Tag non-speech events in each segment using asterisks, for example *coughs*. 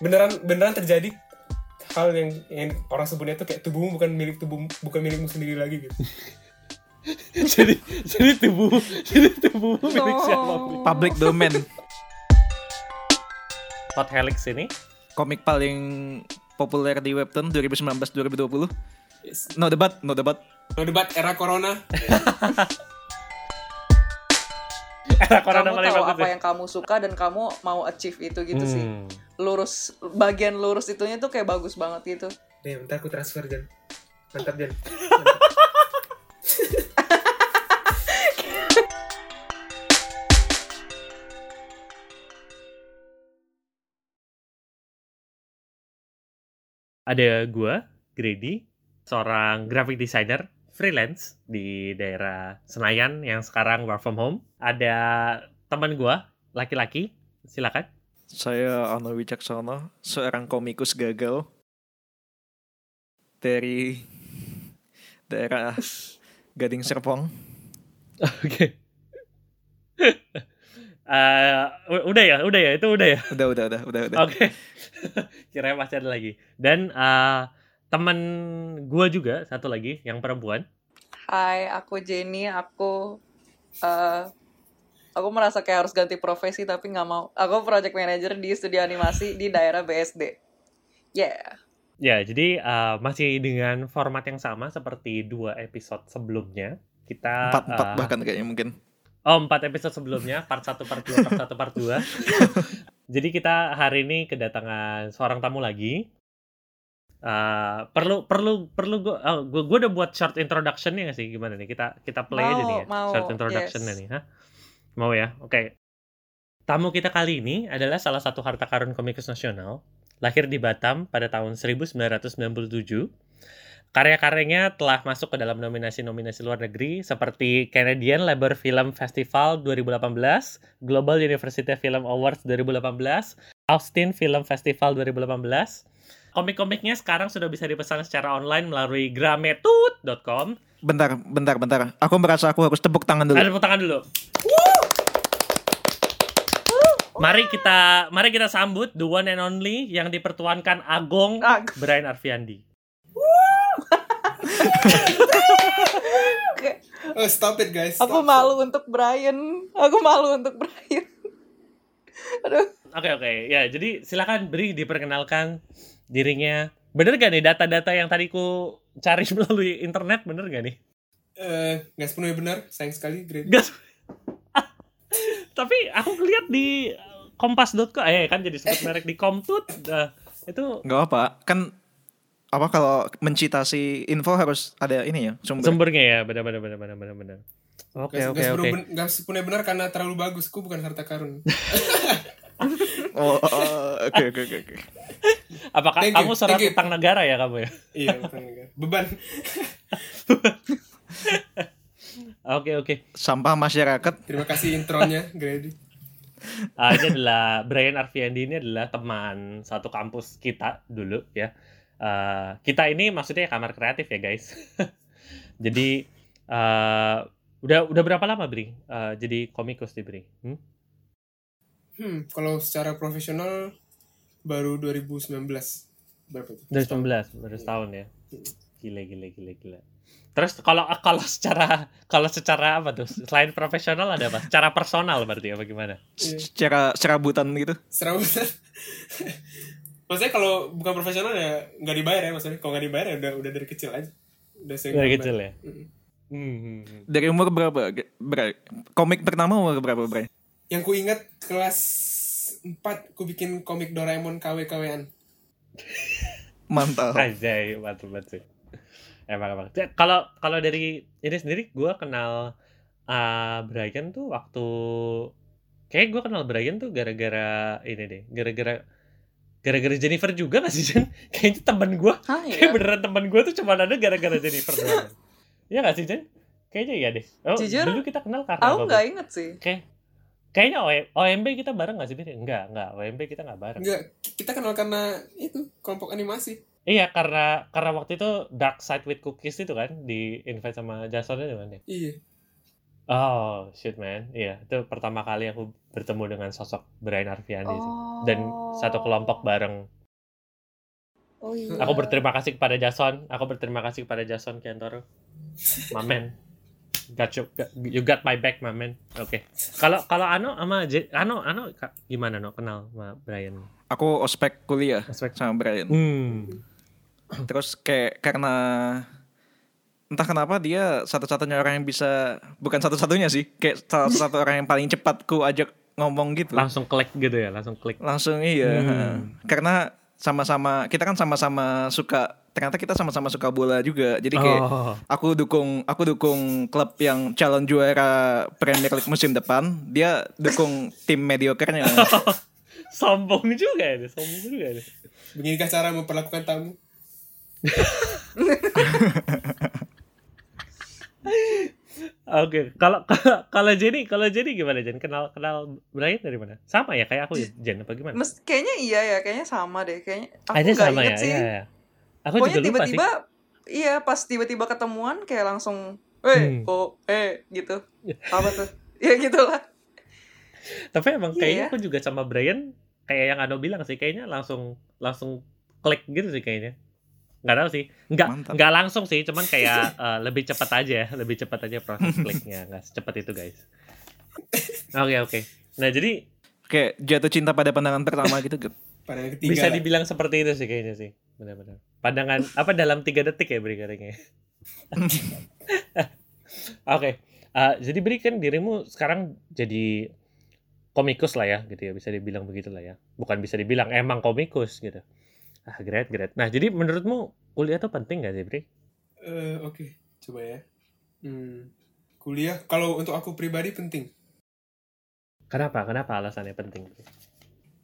beneran beneran terjadi hal yang, yang orang sebutnya tuh kayak tubuhmu bukan milik tubuh bukan milikmu sendiri lagi gitu *laughs* jadi jadi tubuh jadi tubuh milik No. siapa Public domain. Hot Helix ini Komik paling populer di webtoon 2019-2020. yes. No debat, no debat. no debat era corona *laughs* era corona kamu paling tahu bagus apa ya. yang kamu suka dan kamu mau achieve itu gitu sih. Hmm. lurus bagian lurus itunya tuh kayak bagus banget gitu. Deh, bentar aku transfer Jan. Mantap Jan. Ada gua Grady seorang graphic designer freelance di daerah Senayan yang sekarang work from home ada teman gua laki-laki silakan Saya Ano Wicaksono, seorang komikus gagal dari daerah Gading Serpong. oke *laughs* Eh, u- udah ya udah ya itu udah ya Udah, udah, udah, udah, udah. Oke. *laughs* Kira masih ada lagi. Dan eh, teman gua juga satu lagi yang perempuan. Hai aku Jenny aku eh aku merasa kayak harus ganti profesi tapi nggak mau aku project manager di studio animasi di daerah BSD yeah Ya, jadi eh, masih dengan format yang sama seperti dua episode sebelumnya. Kita Empat, empat eh, bahkan kayaknya mungkin. Oh, empat episode sebelumnya, part 1, part 2, part 1, part 2. *laughs* Jadi kita hari ini kedatangan seorang tamu lagi. Eh, perlu perlu perlu gua oh, gua, gua udah buat short introduction-nya nggak sih gimana nih? Kita kita play aja Mau, nih ya. mau, short introduction-nya yes. nih, Hah? Mau ya? Oke. Tamu kita kali ini adalah salah satu harta karun komikus nasional. Lahir di Batam pada tahun 1997. Karya-karyanya telah masuk ke dalam nominasi-nominasi luar negeri seperti Canadian Labour Film Festival 2018, Global University Film Awards 2018, Austin Film Festival 2018. Komik-komiknya sekarang sudah bisa dipesan secara online melalui grametut.com. Bentar, bentar, bentar. Aku merasa aku harus tepuk tangan dulu. Ada tepuk tangan dulu. Mari kita mari kita sambut the one and only yang dipertuankan Agong Ag- Brian Arfiandi. Oke. *laughs* oh stop it guys stop, aku stop. malu untuk Brian aku malu untuk Brian *laughs* aduh Oke oke ya jadi silakan beri diperkenalkan dirinya. Bener gak nih data-data yang tadi ku cari *laughs* melalui internet bener gak nih? Eh, nggak sepenuhnya benar sayang sekali Grade Gas. *laughs* Tapi aku lihat di kompas.co eh kan jadi sebut *laughs* merek di Komtut Nah, itu Nggak apa, kan apa kalau mencitasi info harus ada ini ya sumber. sumbernya ya benar benar benar benar benar benar. Oke oke nggak oke. nggak sepenuhnya benar karena terlalu bagus ku bukan harta karun Oh, oh, oke oke oke. Apakah Thank kamu you. utang negara ya kamu ya? iya bukan beban *laughs* Oke oke. Sampah masyarakat terima kasih intronya Grady Ah, ini adalah Brian Arfiandi ini adalah teman satu kampus kita dulu ya. Eh, kita ini maksudnya kamar kreatif ya guys. *laughs* jadi eh, udah udah berapa lama Bri? Eh, jadi komikus di Bri? Hmm? hmm kalau secara profesional baru 2019 berapa itu 2019 baru setahun ya. Gila gila gila gila. Terus kalau kalau secara kalau secara apa tuh? Selain profesional ada apa? Secara personal berarti apa gimana? Iya. secara serabutan gitu. serabutan maksudnya kalau bukan profesional ya nggak dibayar ya maksudnya kalau nggak dibayar ya udah udah dari kecil aja udah Dari kecil ya. Mm. Hmm, hmm, hmm. Dari umur berapa? Bre? Komik pertama umur berapa, Bre? yang ku ingat kelas 4 ku bikin komik Doraemon KW-KWan Mantap. Anjay, mantap banget sih. Emang emang. Kalau kalau dari ini sendiri gue kenal uh, Brian tuh waktu kayak gue kenal Brian tuh gara-gara ini deh, gara-gara gara-gara Jennifer juga gak sih Jen? *laughs* Kayaknya temen gue, Hah, kayak ya? beneran temen gue tuh cuma ada gara-gara Jennifer doang. *laughs* Iya gak sih Jen? Kayaknya iya deh. Oh, Jujur, dulu kita kenal karena aku nggak Bri? inget sih Kayak kayaknya O- OMB kita bareng gak sih? Enggak, enggak. OMB kita gak bareng. enggak kita kenal karena itu kelompok animasi Iya karena karena waktu itu Dark Side with Cookies itu kan di invite sama Jason itu kan ya. iya Oh shit man, iya itu pertama kali aku bertemu dengan sosok Brian Arfiandi sih. oh dan satu kelompok bareng. Oh iya. Aku berterima kasih kepada Jason. Aku berterima kasih kepada Jason Kentoro. *laughs* Mamen. Got you, you got my back, Mamen. Oke. Kalau kalau Ano sama J, Ano Ano gimana no kenal sama Brian? Aku ospek kuliah Ospek. sama Brian. Hmm. Terus kayak karena entah kenapa dia satu-satunya orang yang bisa bukan satu-satunya sih, kayak salah satu orang yang paling cepat ku ajak ngomong gitu. Langsung klik gitu ya, langsung klik. Langsung iya. Hmm. Karena sama-sama kita kan sama-sama suka ternyata kita sama-sama suka bola juga. Jadi kayak Oh. aku dukung aku dukung klub yang calon juara Premier League musim depan, dia dukung tim mediokernya. *laughs* sombong juga ya, sombong juga ya. Beginikah cara memperlakukan tamu? *laughs* Oke, kalau kalau Jenny, kalau Jenny gimana Jen? Kenal kenal Brian dari mana? Sama ya kayak aku ya, Jen apa gimana? Mes- kayaknya iya ya, kayaknya sama deh. Kayaknya aku Ada nggak sama inget ya, sih. iya, iya. Aku Pokoknya juga lupa sih. tiba-tiba, iya pas tiba-tiba ketemuan kayak langsung, eh, Hmm. oh, eh, gitu. Apa tuh? *laughs* Ya gitulah. Tapi emang Iya kayaknya ya. aku juga sama Brian kayak yang Ano bilang sih, kayaknya langsung langsung klik gitu sih kayaknya. Nggak tahu sih. Nggak Mantap. nggak langsung sih, cuman kayak *laughs* eh, lebih cepat aja, lebih cepat aja proses kliknya, nggak secepat itu guys. Oke oke. Nah jadi kayak jatuh cinta pada pandangan pertama gitu. Pada yang ketiga bisa lah. dibilang seperti itu sih kayaknya sih, benar-benar. Pandangan apa dalam tiga detik ya Bri katanya. *laughs* Oke, eh, jadi Bri kan dirimu sekarang jadi komikus lah ya, gitu ya, bisa dibilang begitu lah ya. Bukan bisa dibilang emang komikus gitu. Ah, great, great. Nah, jadi menurutmu kuliah tuh penting gak sih, Bri? Eh, Oke, coba ya. Hmm, kuliah, kalau untuk aku pribadi penting. Kenapa? Kenapa alasannya penting? Bri?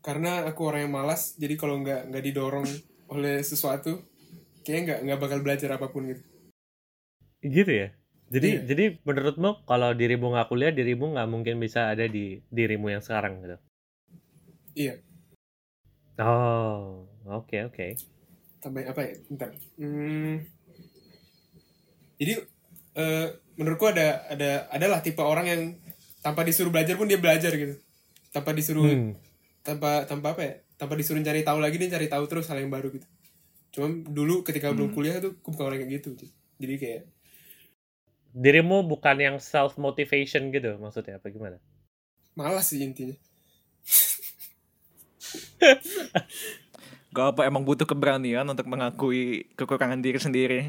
Karena aku orang yang malas, jadi kalau nggak nggak didorong oleh sesuatu, kayaknya nggak nggak bakal belajar apa pun gitu. Gitu ya? Jadi, Iya. jadi menurutmu kalau dirimu nggak kuliah, dirimu nggak mungkin bisa ada di dirimu yang sekarang gitu? Iya. Oh, oke oke. Tambah apa ya? Bentar. Hmm, jadi eh, menurutku ada ada adalah tipe orang yang tanpa disuruh belajar pun dia belajar gitu. Tanpa disuruh Hmm. tanpa tanpa apa ya? Tanpa disuruh cari tahu lagi dia cari tahu terus hal yang baru gitu. Cuma dulu ketika belum kuliah tuh aku bukan orang kayak gitu. Jadi kayak Dirimu bukan yang self motivation gitu maksudnya apa gimana? malas sih intinya. *laughs* Gak apa emang butuh keberanian untuk mengakui kekurangan diri sendiri.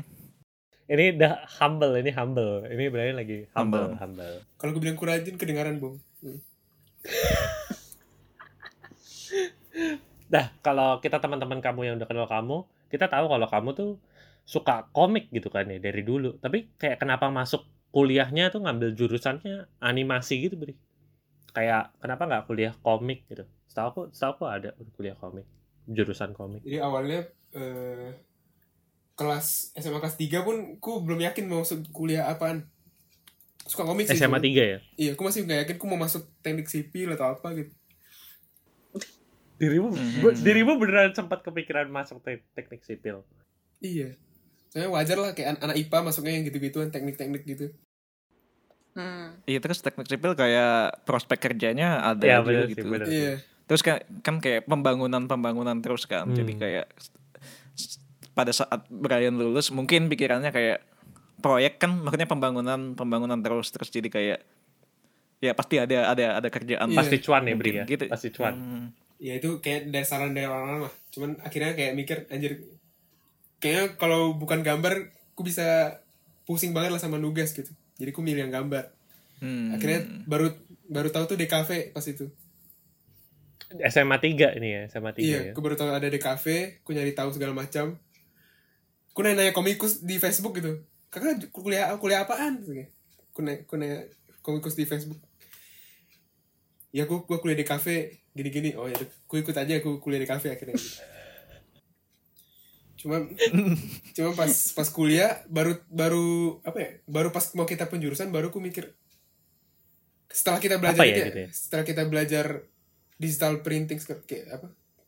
Ini udah humble, ini humble. Ini berarti lagi humble, Humble. humble. Kalau aku bilang kurajin kedengaran bung. Hmm. *laughs* Nah, kalau kita teman-teman kamu yang udah kenal kamu, kita tahu kalau kamu tuh suka komik gitu kan ya dari dulu. Tapi kayak kenapa masuk kuliahnya tuh ngambil jurusannya animasi gitu, Bri? Kayak kenapa nggak kuliah komik gitu? Setahu aku, setahu aku ada kuliah komik, jurusan komik. Jadi awalnya eh, kelas SMA kelas 3 pun aku belum yakin mau masuk kuliah apaan. Suka komik sih. SMA. 3 ya? Iya, aku masih nggak yakin aku mau masuk teknik sipil atau apa gitu. Dirimu, Hmm. dirimu beneran sempat kepikiran masuk te- teknik sipil. Iya. Soalnya wajar lah kayak an- anak IPA masuknya yang gitu-gituan teknik-teknik gitu. Hmm. Iya terus teknik sipil kayak prospek kerjanya ada Iya, juga sih, gitu. bener. Iya. Terus kan, kan kayak pembangunan pembangunan terus kan. Jadi Hmm. kayak s- pada saat Brian lulus mungkin pikirannya kayak proyek kan maksudnya pembangunan pembangunan terus terus jadi kayak ya pasti ada ada ada kerjaan Iya. Pasti cuan ya, Bri ya? Gitu. Pasti cuan. Hmm. Ya itu kayak dari saran dari orang-orang lah. Cuman akhirnya kayak mikir anjir kayaknya kalau bukan gambar aku bisa pusing banget lah sama nugas gitu. Jadi aku milih yang gambar. Hmm. Akhirnya baru baru tahu tuh DKV pas itu. SMA 3 ini ya, SMA 3 Iya, ya. aku baru tahu ada DKV, aku nyari tahu segala macam. Aku nanya, komikus di Facebook gitu. Kakak kuliah kuliah apaan? Gitu. Aku nanya, nanya komikus di Facebook. Ya aku gua kuliah di kafe gini-gini. Oh ya, aku ikut aja aku kuliah di kafe akhirnya. Gitu. Cuma cuma pas pas kuliah baru baru apa ya? Baru pas mau kita penjurusan baru aku mikir setelah kita belajar Apa ya gitu ya? setelah kita belajar digital printing kayak apa?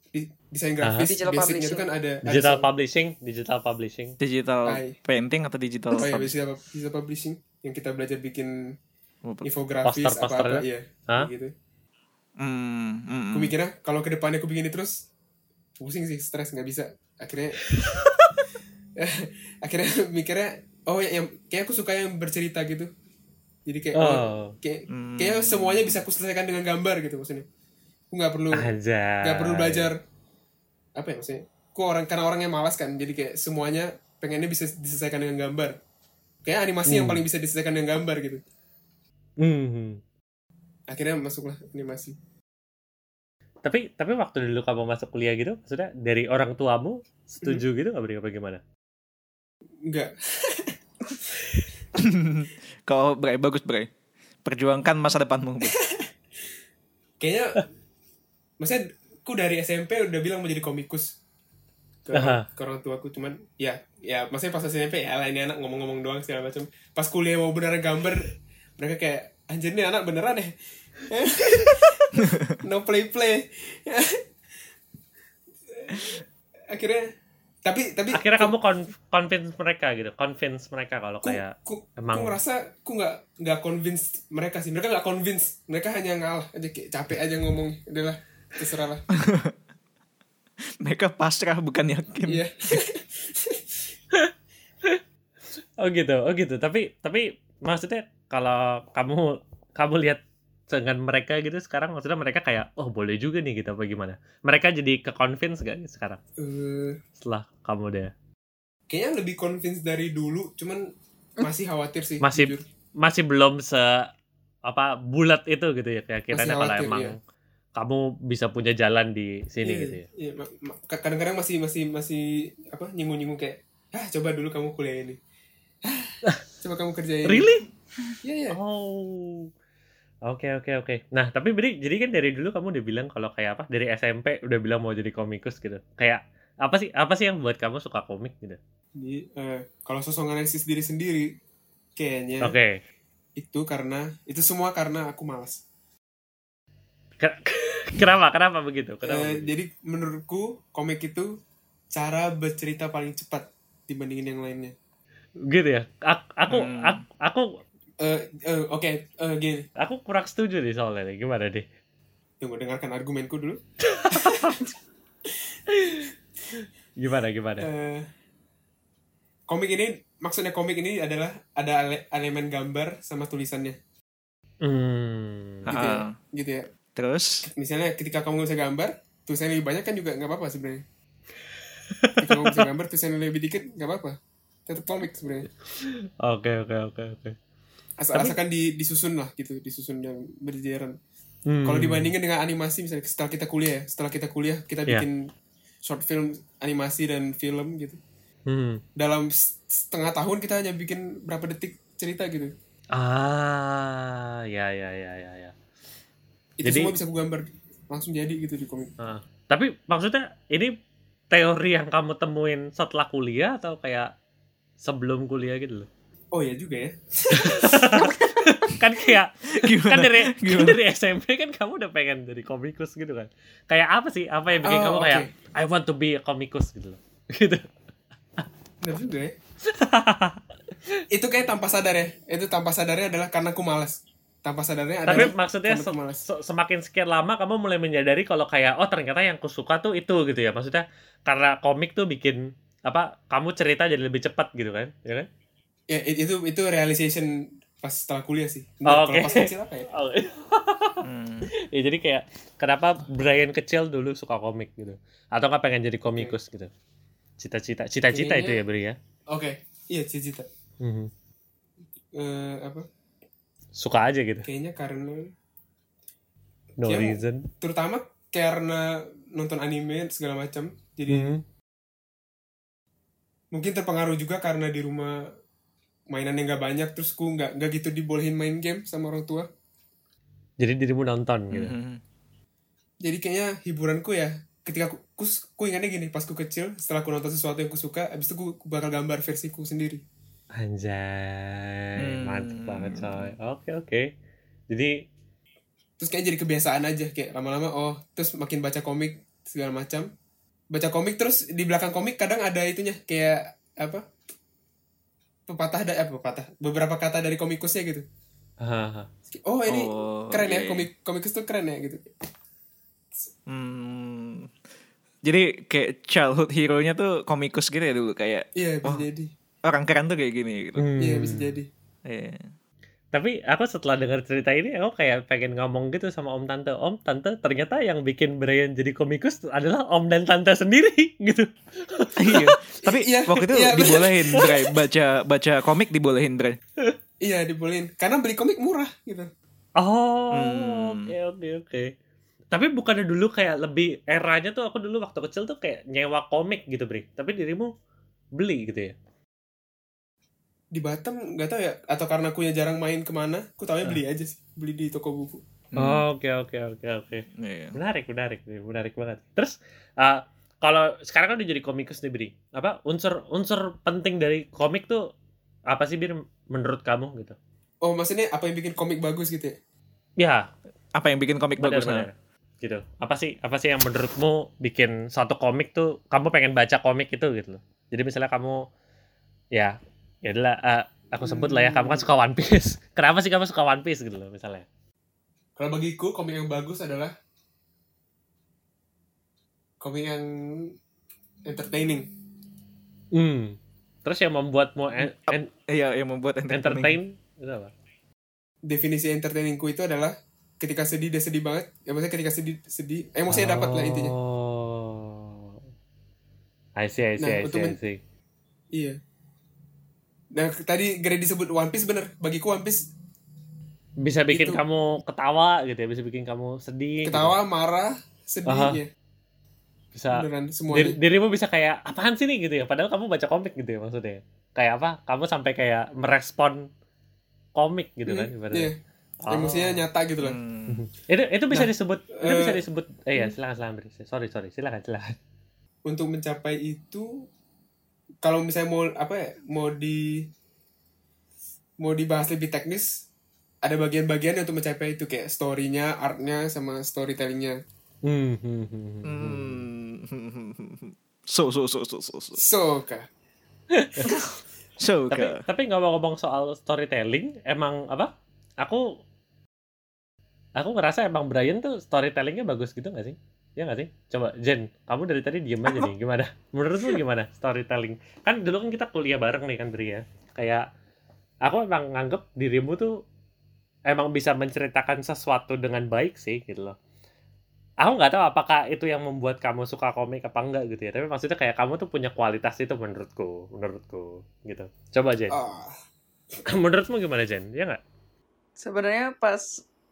Di- desain grafis Digital basicnya publishing. itu kan ada ada Digital so- publishing, digital publishing. digital Hai. painting atau digital Oh iya, pub- digital, digital publishing yang kita belajar bikin apa? infografis Poster-poster apa-apa ya? Hah? kayak gitu. Hmm, hmm, Aku aku mikirnya kalau ke depannya aku begini terus pusing sih stres nggak bisa akhirnya *laughs* akhirnya mikirnya oh yang kayak aku suka yang bercerita gitu jadi kayak oh, Oh, kayak Hmm. kayak semuanya bisa aku selesaikan dengan gambar gitu maksudnya aku nggak perlu nggak perlu belajar apa ya maksudnya aku orang karena orangnya malas kan jadi kayak semuanya pengennya bisa diselesaikan dengan gambar kayak animasi yang Hmm. paling bisa diselesaikan dengan gambar gitu Hmm. akhirnya masuklah animasi Tapi tapi waktu dulu kamu masuk kuliah gitu, maksudnya dari orang tuamu setuju Hmm. gitu nggak Bri? apa gimana? enggak Kalau *laughs* Bray bagus Bray. Perjuangkan masa depanmu. *laughs* Kayaknya maksudnya aku dari SMP udah bilang mau jadi komikus ke, Aha. ke orang tuaku. Cuman ya ya maksudnya pas SMP ya lah ini anak ngomong-ngomong doang segala macam. Pas kuliah mau beneran gambar mereka kayak anjir nih anak beneran deh *laughs* no play play. *laughs* Akhirnya tapi tapi Akhirnya kamu con- convince mereka gitu, convince mereka kalau ku, kayak ku, emang- ku ngerasa ku nggak nggak convince mereka sih. Mereka nggak convince mereka hanya ngalah aja kayak capek aja ngomong udahlah terserah lah *laughs* Mereka pasrah bukan yakin. iya *laughs* oh gitu, oh gitu. Tapi tapi maksudnya kalau kamu kamu lihat dengan mereka gitu sekarang maksudnya mereka kayak oh boleh juga nih gitu apa gimana? Mereka jadi ke convince gak sekarang Eh, setelah kamu udah kayaknya lebih convince dari dulu cuman masih khawatir sih Masih- jujur. masih belum se apa bulat itu gitu ya keyakinannya Masih kalau emang iya. Kamu bisa punya jalan di sini Iya, gitu ya. iya, kadang-kadang masih masih masih apa nyinggung-nyinggung kayak ah coba dulu kamu kuliah ini ah, coba kamu kerjain Really? iya iya Oh. Oke oke oke. Nah tapi Bri, jadi kan dari dulu kamu udah bilang kalau kayak apa dari SMP udah bilang mau jadi komikus gitu. Kayak apa sih apa sih yang buat kamu suka komik gitu? Jadi, eh, kalau sosok analisis diri sendiri kayaknya Oke. itu karena itu semua karena aku malas Ke- *laughs* Kenapa? Kenapa begitu? Kenapa? Eh, begitu? jadi menurutku komik itu cara bercerita paling cepat dibandingin yang lainnya gitu ya. Aku aku Hmm. aku, aku Eh, eh, oke eh, gini aku kurang setuju nih soalnya nih. Gimana deh? tunggu dengarkan argumenku dulu *laughs* Gimana gimana? Eh, komik ini maksudnya komik ini adalah ada ele- elemen gambar sama tulisannya Hmm. gitu ya, Ah. gitu ya Terus misalnya ketika kamu bisa gambar tulisannya lebih banyak kan juga nggak apa-apa sebenarnya ketika kamu bisa gambar tulisannya lebih dikit nggak apa-apa tetap komik sebenarnya Oke oke oke oke. asal asalkan di, disusun lah gitu disusun yang berjajaran Hmm. kalau dibandingin dengan animasi misalnya setelah kita kuliah ya setelah kita kuliah kita Iya. bikin short film animasi dan film gitu Hmm. dalam setengah tahun kita hanya bikin berapa detik cerita gitu Ah, ya ya ya ya ya. Itu Jadi- semua bisa aku gambar langsung jadi gitu di komik Ah. Tapi maksudnya ini teori yang kamu temuin setelah kuliah atau kayak sebelum kuliah gitu loh? oh ya juga ya *laughs* Kan kayak gimana? kan dari kan Gimana? dari SMP kan kamu udah pengen jadi komikus gitu kan. Kayak apa sih? Apa yang bikin Oh, kamu oke. kayak I want to be a komikus gitu loh. *laughs* Gitu. benar juga ya *laughs* itu kayak tanpa sadar ya itu tanpa sadarnya adalah karena aku malas tanpa sadarnya adalah Tapi maksudnya se- semakin sekian lama kamu mulai menyadari kalau kayak oh ternyata yang kusuka tuh itu gitu ya. Maksudnya karena komik tuh bikin apa kamu cerita jadi lebih cepat gitu kan ya kan? Ya it- itu itu realization pas setelah kuliah sih. Oh, oke. pas kecil apa ya? Oh, Hmm. ya jadi kayak kenapa Brian kecil dulu suka komik? gitu. Atau nggak pengen jadi komikus gitu. Cita-cita cita-cita itu ya Bri ya. Oke iya cita-cita. Mhm. Eh, apa suka aja gitu. Kayaknya karena no Kayak- reason. terutama karena nonton anime segala macam jadi Mhm. mungkin terpengaruh juga karena di rumah mainannya nggak banyak terus ku nggak nggak gitu dibolehin main game sama orang tua. Jadi dirimu nonton gitu. Mhm. jadi kayaknya hiburanku ya ketika ku, ku, ku ingatnya gini pas ku kecil setelah ku nonton sesuatu yang ku suka abis itu ku, ku bakal gambar versiku sendiri anjay Hmm. mantep banget coy oke oke jadi terus kayak jadi kebiasaan aja kayak lama-lama oh terus makin baca komik segala macam baca komik terus di belakang komik kadang ada itunya kayak apa pepatah ada apa pepatah beberapa kata dari komikusnya gitu hahaha. oh ini Oh, keren iya, ya iya. komik komikus tuh keren ya gitu Hmm. Jadi kayak childhood hero-nya tuh komikus gitu ya dulu kayak iya bisa Oh. jadi orang keren tuh kayak gini gitu. Hmm. iya bisa jadi Iya. Tapi aku setelah dengar cerita ini, aku kayak pengen ngomong gitu sama om tante. Om tante, ternyata yang bikin Brian jadi komikus adalah om dan tante sendiri *laughs* gitu. Iya. Tapi Iya, waktu itu bener. dibolehin Bray baca baca komik dibolehin Bray. iya dibolehin karena beli komik murah gitu Oh, Hmm. oke oke oke. Tapi bukannya dulu kayak lebih eranya tuh aku dulu waktu kecil tuh kayak nyewa komik gitu, Bre. Tapi dirimu beli gitu ya. Di Batam nggak tahu ya atau karena akunya jarang main ke mana aku Ah. beli aja sih beli di toko buku Hmm. Oh, Oke oke oke oke. Iya. Menarik, menarik, nih, menarik banget. Terus uh, kalau sekarang kan udah jadi komikus nih, Bri. Apa unsur unsur penting dari komik tuh apa sih, Bir, menurut kamu gitu? oh maksudnya apa yang bikin komik bagus gitu ya Ya, Apa yang bikin komik bagus benar-benar. nah? Gitu. Apa sih apa sih yang menurutmu bikin suatu komik tuh kamu pengen baca komik itu gitu loh. Jadi misalnya kamu ya ya adalah uh, aku sebut lah ya kamu kan suka One Piece. *laughs* Kenapa sih kamu suka One Piece gitu loh misalnya? kalau bagiku komik yang bagus adalah komik yang entertaining Hmm. Terus yang membuatmu en- en- Iya, yang membuat entertaining. entertain itu apa? definisi entertainingku itu adalah ketika sedih dia sedih banget ya maksudnya ketika sedih sedih emosinya dapat lah intinya Oh. I see, I see, Nah, I untuk see, I men- see. iya nah tadi Gre disebut One Piece bener bagiku One Piece Bisa bikin Itu. kamu ketawa gitu ya, bisa bikin kamu sedih. gitu. ketawa marah sedih Aha. ya Bisa beneran dir- dirimu bisa kayak apaan sih nih gitu ya. Padahal kamu baca komik gitu ya maksudnya. Kayak apa? Kamu sampai kayak merespon komik gitu kan Hmm, ibaratnya. iya Oh. emosinya nyata gitu lah Hmm. Itu itu bisa Nah, disebut itu eh, bisa disebut eh ya silakan silakan. Sorry sorry silakan silakan. untuk mencapai itu kalau misalnya mau apa ya mau di mau dibahas lebih teknis ada bagian-bagian untuk mencapai itu kayak storynya artnya sama storytellingnya Hmm, hmm, hmm, hmm. Hmm. So so so so so so. so kak *laughs* So tapi ka. tapi ngomong-ngomong soal storytelling emang apa aku aku ngerasa emang Brian tuh storytellingnya bagus gitu gak sih ya gak sih? Coba Jen kamu dari tadi diem aja nih gimana? *laughs* Menurutmu gimana storytelling? Kan dulu kan kita kuliah bareng nih kan Bri ya. Kayak aku emang nganggep dirimu tuh emang bisa menceritakan sesuatu dengan baik sih gitu loh. Aku nggak tahu apakah itu yang membuat kamu suka komik apa enggak gitu ya. Tapi maksudnya kayak kamu tuh punya kualitas itu menurutku menurutku gitu. Coba Jen. Ah. *laughs* Menurutmu gimana Jen? Ya nggak? Sebenarnya pas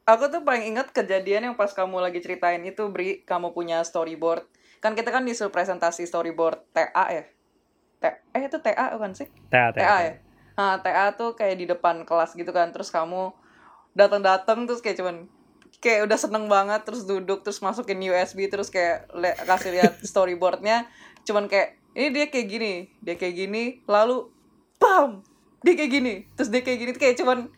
aku tuh paling ingat kejadian yang pas kamu lagi ceritain itu Bri, kamu punya storyboard. Kan kita kan disuruh presentasi storyboard TA ya. T eh itu TA bukan sih? TA, TA ya. Nah, TA tuh kayak di depan kelas gitu kan. Terus kamu datang-datang terus kayak cuman kayak udah seneng banget terus duduk terus masukin USB terus kayak le- kasih lihat *laughs* storyboardnya cuman kayak ini dia kayak gini dia kayak gini lalu pam dia kayak gini terus dia kayak gini kayak cuman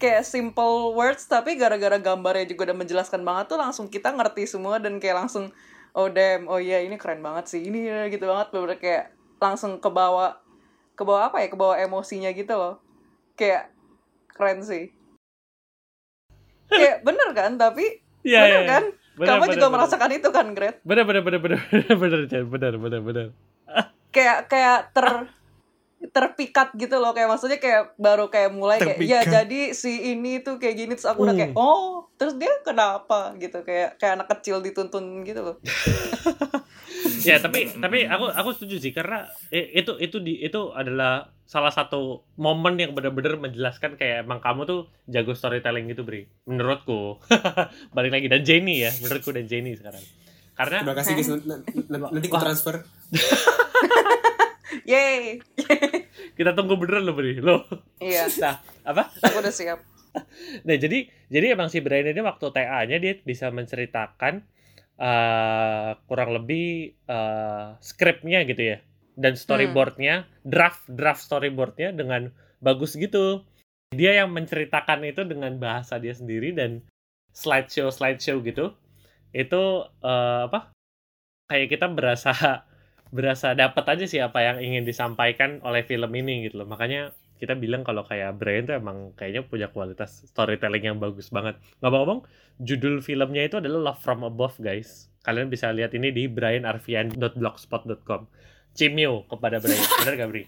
kayak simple words tapi gara-gara gambarnya juga udah menjelaskan banget tuh langsung kita ngerti semua dan kayak langsung oh damn oh iya ini keren banget sih ini gitu banget bener kayak langsung ke bawah ke bawah apa ya ke bawah emosinya gitu loh kayak keren sih kayak bener kan tapi Iya, bener iya. kan Bener, kamu bener, juga bener. merasakan itu kan Gret Bener, bener, bener, bener, *laughs* bener, bener. Bener, bener, bener. kayak kayak ter terpikat gitu loh kayak maksudnya kayak baru kayak mulai kayak ya jadi si ini tuh kayak gini terus aku udah kayak Hmm. oh terus dia kenapa gitu kayak kayak anak kecil dituntun gitu loh *laughs* ya, tapi tapi aku aku setuju sih karena eh, itu itu di itu adalah salah satu momen yang benar-benar menjelaskan kayak emang kamu tuh jago storytelling gitu, Bri. Menurutku. *laughs* Balik lagi dan Jenny ya, menurutku dan Jenny sekarang. Karena terima kasih guys Nanti- nanti nanti ku Wah. transfer *laughs* Yeay kita tunggu beneran loh, Bri. Loh. iya Nah, apa? aku udah siap *laughs* Nah, jadi jadi emang si Brian ini waktu TA-nya dia bisa menceritakan eh kurang lebih eh skripnya gitu ya. Dan storyboardnya, draft draft storyboardnya dengan bagus gitu. Dia yang menceritakan itu dengan bahasa dia sendiri dan slideshow slideshow gitu. Itu eh apa? Kayak kita berasa berasa dapat aja sih apa yang ingin disampaikan oleh film ini gitu loh. Makanya kita bilang kalau kayak Brian tuh emang kayaknya punya kualitas storytelling yang bagus banget. Ngomong-ngomong, judul filmnya itu adalah Love from Above, guys. Kalian bisa lihat ini di brianarfian.blogspot.com. Cimio kepada Brian. *laughs* Bener gak, Bri?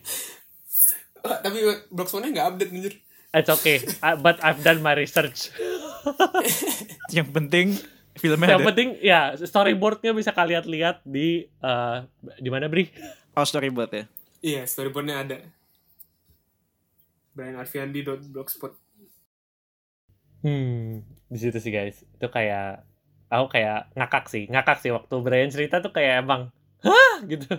Ah, tapi blogspotnya nggak update anjir It's okay, Uh, but I've done my research. *laughs* Yang penting filmnya Yang ada. penting ya storyboardnya bisa kalian lihat di eh, di mana Bri? Oh storyboard ya. iya storyboardnya ada Brian Arfiandi blogspot Hmm, di situ sih guys. Itu kayak aku kayak ngakak sih, ngakak sih waktu Brian cerita tuh kayak emang hah gitu. *laughs*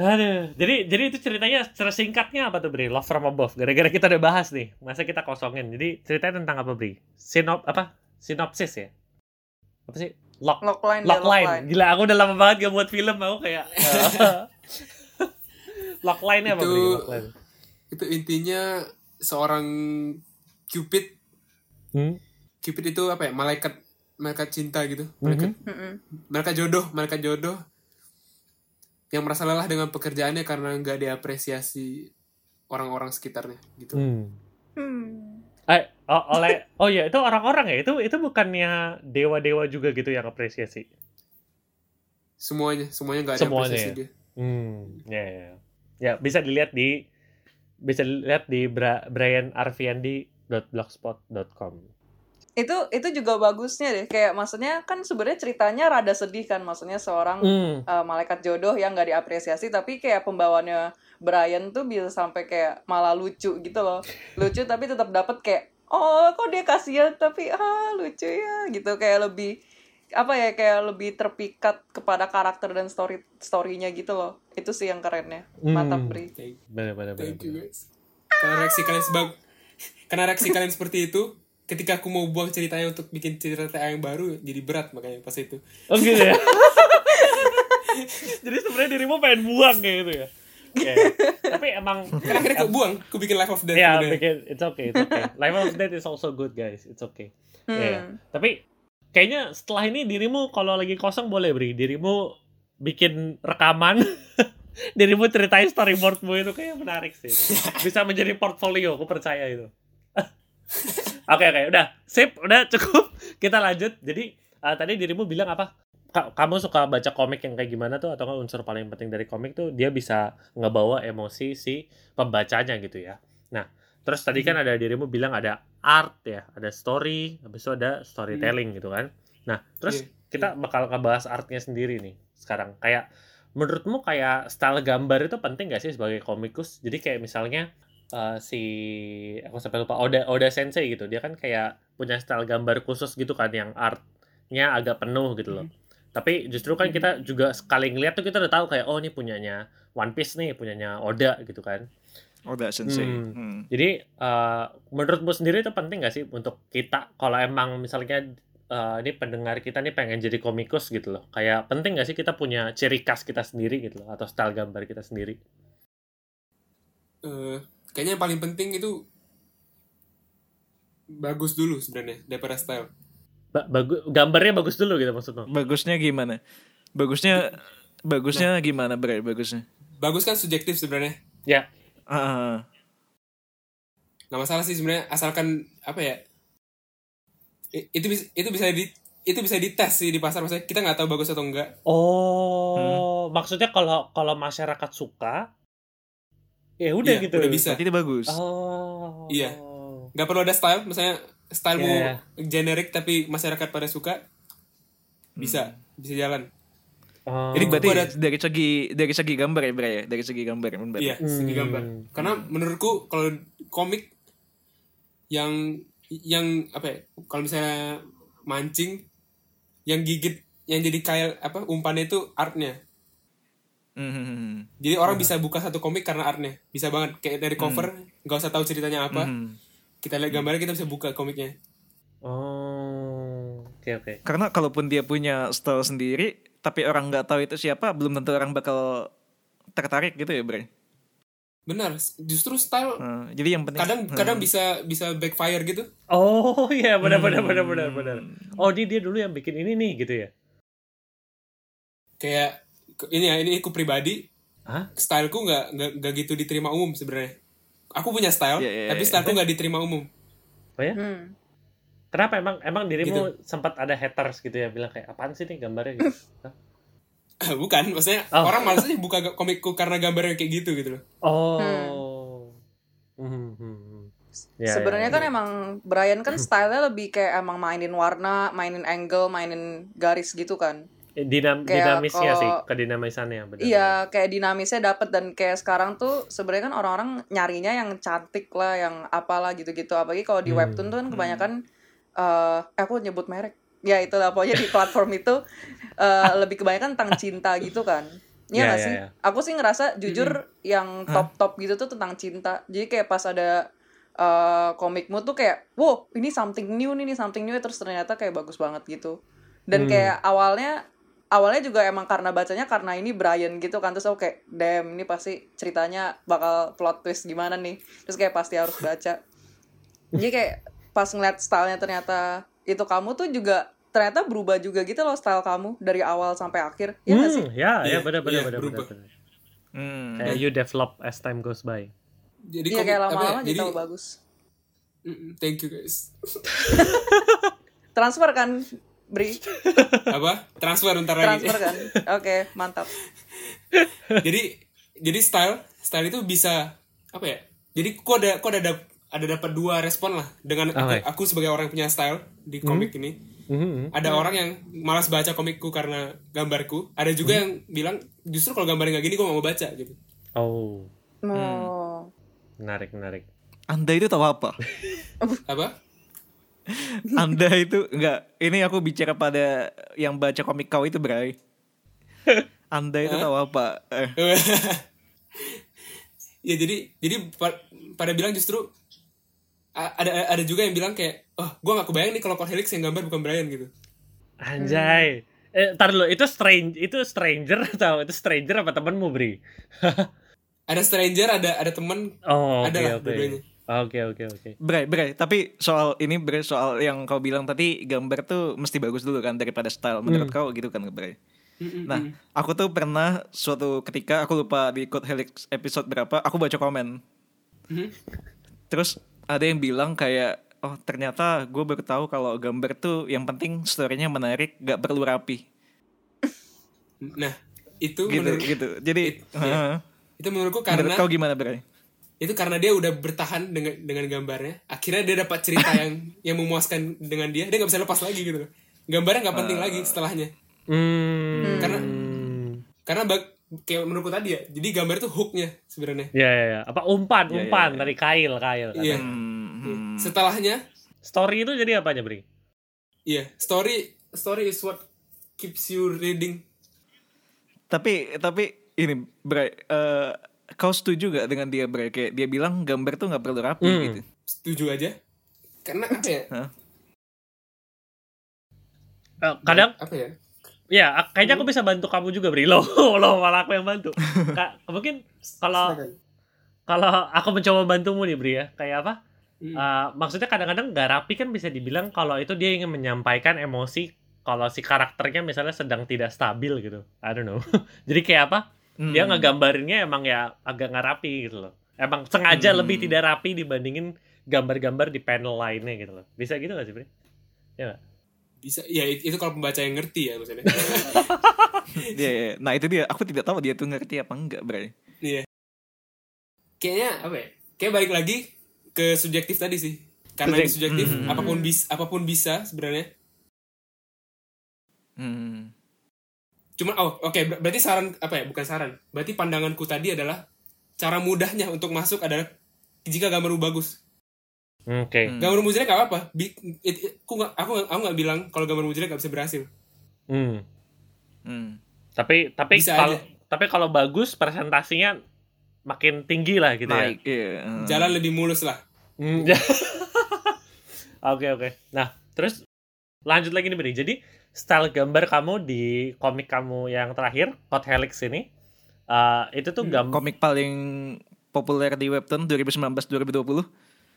Aduh, jadi jadi itu ceritanya secara singkatnya apa tuh Bri? Love from Above. Gara-gara kita udah bahas nih, masa kita kosongin. Jadi ceritanya tentang apa Bri? Sinop apa? Sinopsis ya? Apa sih? Lock Lockline, dia, Lockline. lockline. Gila, aku udah lama banget gak buat film, aku kayak *laughs* Lockline-nya apa Itu- Bri? Lockline. itu intinya seorang Cupid Hmm? Cupid itu apa ya malaikat malaikat cinta gitu malaikat Mm-mm. malaikat jodoh malaikat jodoh yang merasa lelah dengan pekerjaannya karena nggak diapresiasi orang-orang sekitarnya gitu Hmm. Hmm. Eh, oh, oleh oh ya itu orang-orang ya itu itu bukannya dewa-dewa juga gitu yang apresiasi. semuanya semuanya nggak Semuanya diapresiasi ya? dia Hmm, ya, ya, ya. Ya, bisa dilihat di bisa dilihat di Bra, brianarfiandi.blogspot.com. itu itu juga bagusnya deh kayak maksudnya kan sebenarnya ceritanya rada sedih kan maksudnya seorang Hmm. uh, malaikat jodoh yang nggak diapresiasi tapi kayak pembawaannya Brian tuh bisa sampai kayak malah lucu gitu loh lucu tapi tetap dapat kayak oh kok dia kasihan? Tapi ah lucu ya gitu. Kayak lebih apa ya kayak lebih terpikat kepada karakter dan story storynya gitu loh. Itu sih yang kerennya. Mantap Hmm. Bri Thank, Benar benar karena reaksi kalian sebag karena reaksi kalian seperti itu ketika aku mau buang ceritanya untuk bikin cerita yang baru jadi berat makanya pas itu. Oh gitu ya. *laughs* Jadi sebenarnya dirimu pengen buang kayak gitu ya. Oke. Tapi emang *laughs* karena akhirnya aku buang aku bikin life of death ya kemudian. bikin it's okay, it's okay. *laughs* Life of Death is also good guys, it's okay. Hmm. Iya. Tapi kayaknya setelah ini dirimu kalau lagi kosong boleh beri dirimu bikin rekaman *laughs* dirimu ceritain storyboardmu itu kayak menarik sih itu. bisa menjadi portfolio aku percaya itu oke oke udah sip udah cukup kita lanjut jadi eh, tadi dirimu bilang apa Ka- kamu suka baca komik yang kayak gimana tuh? Atau unsur paling penting dari komik tuh dia bisa ngebawa emosi si pembacanya gitu ya. Nah terus tadi kan ada dirimu bilang ada art ya ada story habis itu ada storytelling gitu kan. Nah terus Iya, kita bakal ngebahas artnya sendiri nih sekarang. Kayak menurutmu kayak style gambar itu penting gak sih sebagai komikus? Jadi kayak misalnya eh, si aku sampai lupa Oda Oda Sensei gitu. Dia kan kayak punya style gambar khusus gitu kan yang artnya agak penuh gitu loh tapi justru kan kita juga sekali ngeliat tuh kita udah tahu kayak oh ini punyanya One Piece nih punyanya Oda gitu kan Oh, udah sensei. Hmm. Hmm. jadi eh, menurutmu sendiri itu penting gak sih untuk kita kalau emang misalnya eh, ini pendengar kita nih pengen jadi komikus gitu loh. Kayak penting gak sih kita punya ciri khas kita sendiri gitu loh atau style gambar kita sendiri. Eh, kayaknya yang paling penting itu bagus dulu sebenarnya daripada style Ba- bagus gambarnya bagus dulu gitu maksudnya. Bagusnya gimana? Bagusnya bagusnya gimana, Bre? Bagusnya. bagus kan subjektif sebenarnya Ya. Ah, nggak masalah sih sebenarnya asalkan apa ya i- itu bisa itu bisa di itu bisa dites sih di pasar maksudnya kita nggak tahu bagus atau enggak Oh, maksudnya kalau kalau masyarakat suka ya udah Iya, gitu. udah bisa. berarti itu bagus. Oh. Iya. nggak perlu ada style misalnya stylemu Iya. generik tapi masyarakat pada suka bisa bisa jalan Oh. Jadi berarti ada- dari segi dari segi gambar ya, Bre? ya? Dari segi gambar kan berarti. iya segi Hmm. gambar karena menurutku kalau komik yang yang apa ya kalau misalnya mancing yang gigit yang jadi kayak apa umpannya itu artnya Hmm. Jadi orang bisa buka satu komik karena artnya. Bisa banget kayak dari cover, nggak usah tahu ceritanya apa. Hmm. Kita lihat gambarnya kita bisa buka komiknya. Oh. Oke oke. Karena kalaupun dia punya style sendiri, tapi orang nggak tahu itu siapa, belum tentu orang bakal tertarik gitu ya, Bre. Benar, justru style Nah, jadi yang penting kadang kadang bisa bisa backfire gitu. Oh *laughs* iya benar benar Hmm. benar benar benar. Oh dia dia dulu yang bikin ini nih gitu ya. Kayak ini ya, ini aku pribadi. Hah? Styleku nggak nggak nggak gitu diterima umum sebenarnya. Aku punya style, Iya, iya, tapi iya. styleku nggak diterima umum. Oh ya? Hmm. Kenapa emang emang dirimu sempat ada haters gitu ya bilang kayak apaan sih nih gambarnya gitu? *laughs* *laughs* Bukan maksudnya Oh. orang malas aja buka komikku karena gambarnya kayak gitu gitu loh Oh. Hmm, hmm, hmm. Ya, Sebenarnya ya, kan ya. emang Brian kan *laughs* stylenya lebih kayak emang mainin warna, mainin angle, mainin garis gitu kan. Dinam kayak dinamisnya sih, kalau- kedinamisannya benar. Iya, kayak dinamisnya dapet dan kayak sekarang tuh sebenarnya kan orang-orang nyarinya yang cantik lah, yang apalah gitu-gitu. Apalagi kalau di Hmm, webtoon tuh kan kebanyakan eh eh, aku nyebut merek. Ya itu lah pokoknya di *laughs* platform itu eh, lebih kebanyakan tentang cinta gitu kan. Iya Iya, gak iya, sih? iya. Aku sih ngerasa jujur yang top-top gitu tuh tentang cinta. Jadi kayak pas ada eh, komikmu tuh kayak, wow ini something new nih, ini something new. Terus ternyata kayak bagus banget gitu. Dan Hmm. kayak awalnya awalnya juga emang karena bacanya karena ini Brian gitu kan terus aku kayak damn ini pasti ceritanya bakal plot twist gimana nih? Terus kayak pasti harus baca. Jadi kayak pas ngeliat stylenya ternyata itu kamu tuh juga ternyata berubah juga gitu loh style kamu dari awal sampai akhir. Ya nggak sih? Hmm, ya, ya Iya, benar benar iya, benar benar. Hmm. Kayak you develop as time goes by. jadi iya komik- kayak ya, lama-lama jadi jadi tambah bagus. Thank you guys. *laughs* Transfer kan Bri. *laughs* Apa? Transfer ntar lagi. Transfer kan? Oke mantap. *laughs* Jadi jadi style style itu bisa apa ya? Jadi kok ada kok ada ada dapat dua respon lah dengan aku, Oke. aku sebagai orang yang punya style di komik ini. Mhm. ada orang yang malas baca komikku karena gambarku. Ada juga yang bilang justru kalau gambarnya nggak gini gue mau baca gitu. Oh, oh. Menarik menarik. Anda itu tahu apa? apa *laughs* Anda itu enggak. Ini aku bicara pada yang baca komik kau itu, Bray. *laughs* Anda itu tahu apa? Eh, *laughs* ya jadi jadi pa- pada bilang justru ada ada juga yang bilang kayak oh gue gak kebayang nih kalau Code Helix yang gambar bukan Brian gitu Anjay. Eh, tar dulu, itu strange itu stranger atau itu stranger apa temenmu, Bri? ada stranger ada ada temen Oh, oke Ada lah, oke. dua-duanya. Oke oke oke. Bray, Bray, tapi soal ini Bray soal yang kau bilang tadi gambar tuh mesti bagus dulu kan daripada style menurut kau gitu kan Bray. Nah, aku tuh pernah suatu ketika aku lupa di Code Helix episode berapa, aku baca komen. Mhm. Terus ada yang bilang kayak oh ternyata gue baru tahu kalau gambar tuh yang penting storynya menarik, gak perlu rapi. nah itu Gitu menurut gitu. Jadi It- iya. heeh. itu menurutku menurut karena kau gimana Bray? Itu karena dia udah bertahan dengan dengan gambarnya akhirnya dia dapat cerita yang *laughs* yang memuaskan dengan dia dia nggak bisa lepas lagi gitu loh gambarnya nggak penting lagi setelahnya Hmm. karena karena bag- kayak menurutku tadi ya jadi gambar itu hooknya sebenarnya Ya ya ya. Apa umpan Ya, ya, umpan ya. dari kail kail. iya Hmm, hmm. setelahnya Story itu jadi apanya, Bri? iya story story is what keeps you reading Tapi tapi ini Bray, eh, kau setuju gak dengan dia Bray? Kayak dia bilang gambar tuh nggak perlu rapi Hmm. gitu. setuju aja karena apa ya Hah? Eh, kadang apa ya ya kayaknya aku bisa bantu kamu juga, Bri. *laughs* Loh, loh malah aku yang bantu. Kak, mungkin kalau kalau aku mencoba bantumu nih, Bri ya. Kayak apa? Hmm. Eh, maksudnya kadang-kadang nggak rapi kan bisa dibilang kalau itu dia ingin menyampaikan emosi kalau si karakternya misalnya sedang tidak stabil gitu. I don't know. *laughs* Jadi kayak apa? Dia Hmm. ngegambarinnya emang ya agak nggak rapi gitu loh. Emang sengaja Hmm. lebih tidak rapi dibandingin gambar-gambar di panel lainnya gitu loh. Bisa gitu gak sih, Bri? bisa ya it- itu kalau pembaca yang ngerti ya maksudnya *laughs* Iya, iya. Nah itu dia. Aku tidak tahu dia tuh ngerti apa enggak, Bray. Iya. Kayaknya apa ya? Kayak balik lagi ke subjektif tadi sih. Karena ini Subjek- subjektif, Hmm. apa pun bis apa pun bisa sebenarnya. Hmm. Cuma oh oke ber- berarti saran apa ya? Bukan saran. Berarti pandanganku tadi adalah cara mudahnya untuk masuk adalah jika gambarmu bagus. Oke. Hmm. Gambarmu jelek gak apa-apa. Bi- it- it- aku nggak aku nggak- aku nggak bilang kalau gambarmu jelek gak bisa berhasil. Hmm. Hmm. Tapi tapi Bisa kalau aja. tapi kalau bagus presentasinya makin tinggi lah gitu ya. Naik. Iya. hmm. Jalan lebih mulus lah. Hmm. *laughs* Oke oke. Nah terus lanjut lagi nih Bri. Jadi style gambar kamu di komik kamu yang terakhir Hot Helix ini eh, itu tuh gambar Komik paling populer di webtoon 2019-2020.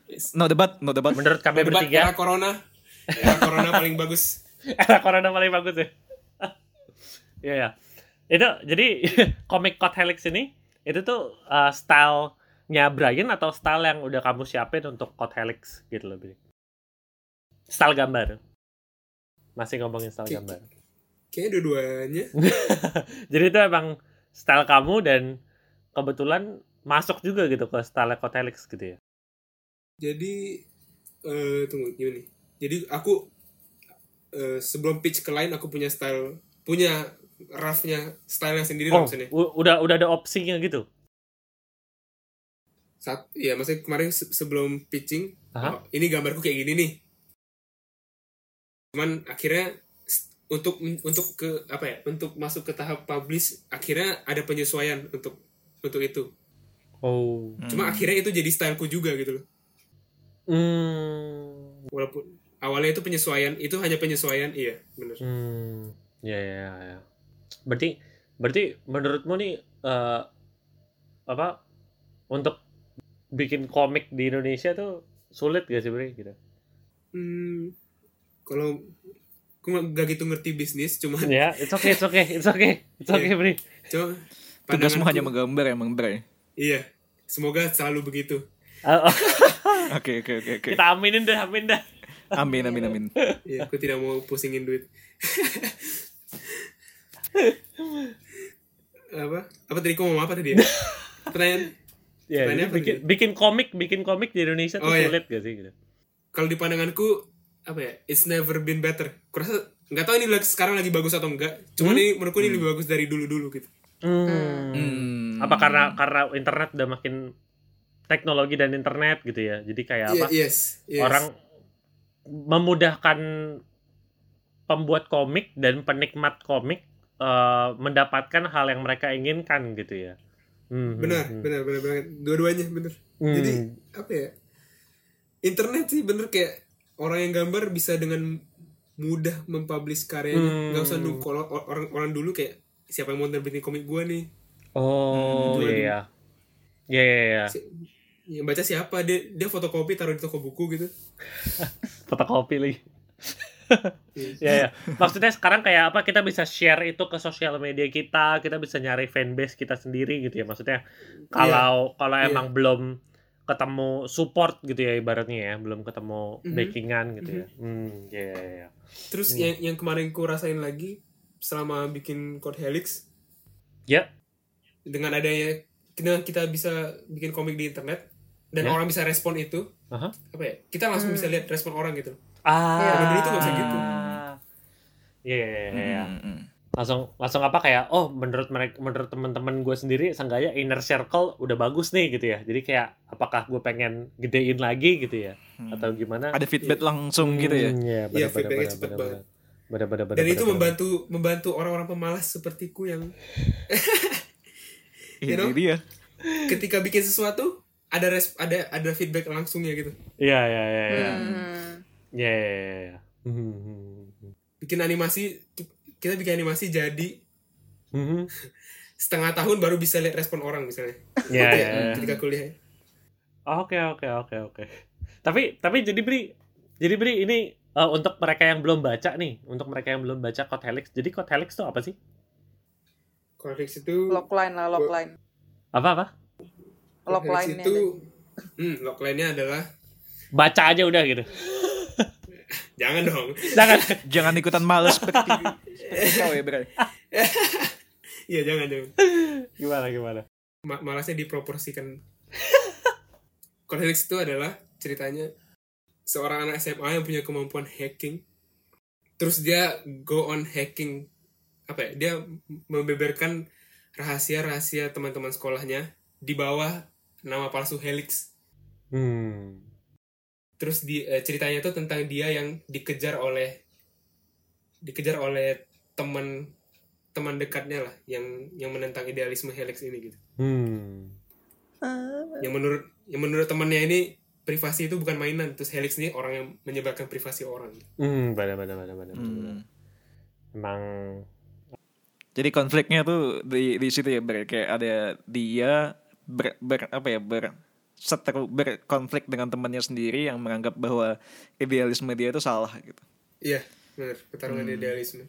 Yes. No debat, no debat. menurut kami Debat bertiga era corona. Era corona paling bagus. *laughs* era corona paling bagus ya. *laughs* Iya ya. Itu jadi *laughs* komik Hot Helix ini itu tuh eh, stylenya Brian atau style yang udah kamu siapin untuk Hot Helix gitu loh Bri. Style gambar. Masih ngomongin style Ki- gambar. Kayaknya dua-duanya. *laughs* Jadi itu emang style kamu dan kebetulan masuk juga gitu ke style Kotelix gitu ya. Jadi eh tunggu gimana nih? Jadi aku eh, sebelum pitch ke lain aku punya style punya roughnya stylenya sendiri Oh, maksudnya. udah udah ada opsinya gitu. Saat ya maksudnya kemarin se- sebelum pitching Aha. oh, ini gambarku kayak gini nih. Cuman akhirnya untuk untuk ke apa ya? Untuk masuk ke tahap publish akhirnya ada penyesuaian untuk untuk itu. Oh. Cuma akhirnya itu jadi styleku juga gitu loh. Hmm. Walaupun awalnya itu penyesuaian, itu hanya penyesuaian, iya, benar. Hmm. Ya ya ya. Berarti berarti menurutmu nih eh, apa untuk bikin komik di Indonesia tuh sulit gak sih Bre gitu? Hmm, kalau aku gak gitu ngerti bisnis, cuma ya, it's okay, it's okay, it's okay, it's okay, Bre. cuma Tugasmu pandanganku- hanya menggambar emang Bray. Iya, semoga selalu begitu. Oh, oh, *laughs* Oke oke oke oke. kita aminin dah, amin dah. Amin amin amin. Iya, aku tidak mau pusingin duit. *laughs* apa? Apa tadi kau mau apa tadi? Ya? *laughs* Pertanyaan. Ya, bikin, bikin komik, bikin komik di Indonesia tuh Oh, iya. sulit gak sih gitu? Kalau di pandanganku apa ya? It's never been better. Kurasa nggak tahu ini lagi- sekarang lagi bagus atau enggak. Cuma ini menurutku ini lebih bagus dari dulu-dulu gitu. Hmm. Hmm. Apa karena karena internet udah makin teknologi dan internet gitu ya. Jadi kayak apa? Iya, yes, yes. Orang memudahkan pembuat komik dan penikmat komik eh, mendapatkan hal yang mereka inginkan gitu ya. Hmm, benar, hmm, benar, benar banget. Dua-duanya benar. hmm. Jadi apa ya? Internet sih bener kayak orang yang gambar bisa dengan mudah mempublish karyanya. Hmm. Nggak usah nunggu kalau or- orang orang dulu kayak siapa yang mau terbitin komik gua nih. Oh Hmm, iya iya. Iya iya iya. Si- Yang baca siapa? Dia dia fotokopi taruh di toko buku gitu. *laughs* Fotokopi lagi. *laughs* Iya. Ya, ya. Maksudnya sekarang kayak apa kita bisa share itu ke sosial media kita, kita bisa nyari fanbase kita sendiri gitu ya. Maksudnya kalau kalau Iya. emang belum ketemu support gitu ya ibaratnya ya, belum ketemu Mhm. backingan gitu ya. Hmm, ya ya ya. Terus Hmm. yang yang kemarin ku rasain lagi selama bikin Code Helix Ya. dengan adanya dengan kita bisa bikin komik di internet dan Ya. orang bisa respon itu Aha. apa ya kita langsung Hmm. bisa lihat respon orang gitu Ah. Dulu tuh nggak bisa gitu. Iya, iya, iya, iya. Hmm, hmm. Langsung langsung apa kayak oh menurut mereka menurut teman-teman gue sendiri seenggaknya inner circle udah bagus nih gitu ya. Jadi kayak apakah gue pengen gedein lagi gitu ya Hmm. atau gimana? Ada feedback langsung gitu ya. Hmm, Iya, Iya, benar feedbacknya cepet banget. Benar benar benar. dan itu membantu membantu orang-orang pemalas sepertiku yang *laughs* You Ini know? dia. ketika bikin sesuatu ada res ada ada feedback langsungnya gitu Iya, iya, iya, iya. Hmm. Iya, iya, iya, iya. Hmm. bikin animasi kita bikin animasi jadi Hmm. setengah tahun baru bisa lihat respon orang misalnya Iya, Oke, iya, iya. ketika kuliah Oke oke oke oke. Tapi tapi jadi bri jadi bri ini eh, untuk mereka yang belum baca nih, untuk mereka yang belum baca Code Helix. Jadi Code Helix itu apa sih? Cortex itu Logline lah, logline. Apa apa? Logline itu hmm, logline-nya adalah Baca aja udah gitu. *laughs* jangan dong Jangan. Jangan ikutan males seperti seperti kau ya, Bray. *laughs* iya jangan jangan Gimana gimana? Ma- malasnya diproporsikan *laughs* Cortex itu adalah ceritanya seorang anak SMA yang punya kemampuan hacking terus dia go on hacking apa ya dia membeberkan rahasia-rahasia teman-teman sekolahnya di bawah nama palsu Helix Hmm. Terus di eh, ceritanya itu tentang dia yang dikejar oleh dikejar oleh teman teman dekatnya lah yang yang menentang idealisme Helix ini gitu Hmm. yang menurut yang menurut temannya ini privasi itu bukan mainan terus Helix ini orang yang menyebarkan privasi orang Hmm, benar benar benar benar. benar. Hmm. Emang Jadi konfliknya tuh di di situ ya ber kayak ada dia ber, ber- apa ya ber seteru berkonflik dengan temannya sendiri yang menganggap bahwa idealisme dia itu salah gitu. iya benar pertarungan idealisme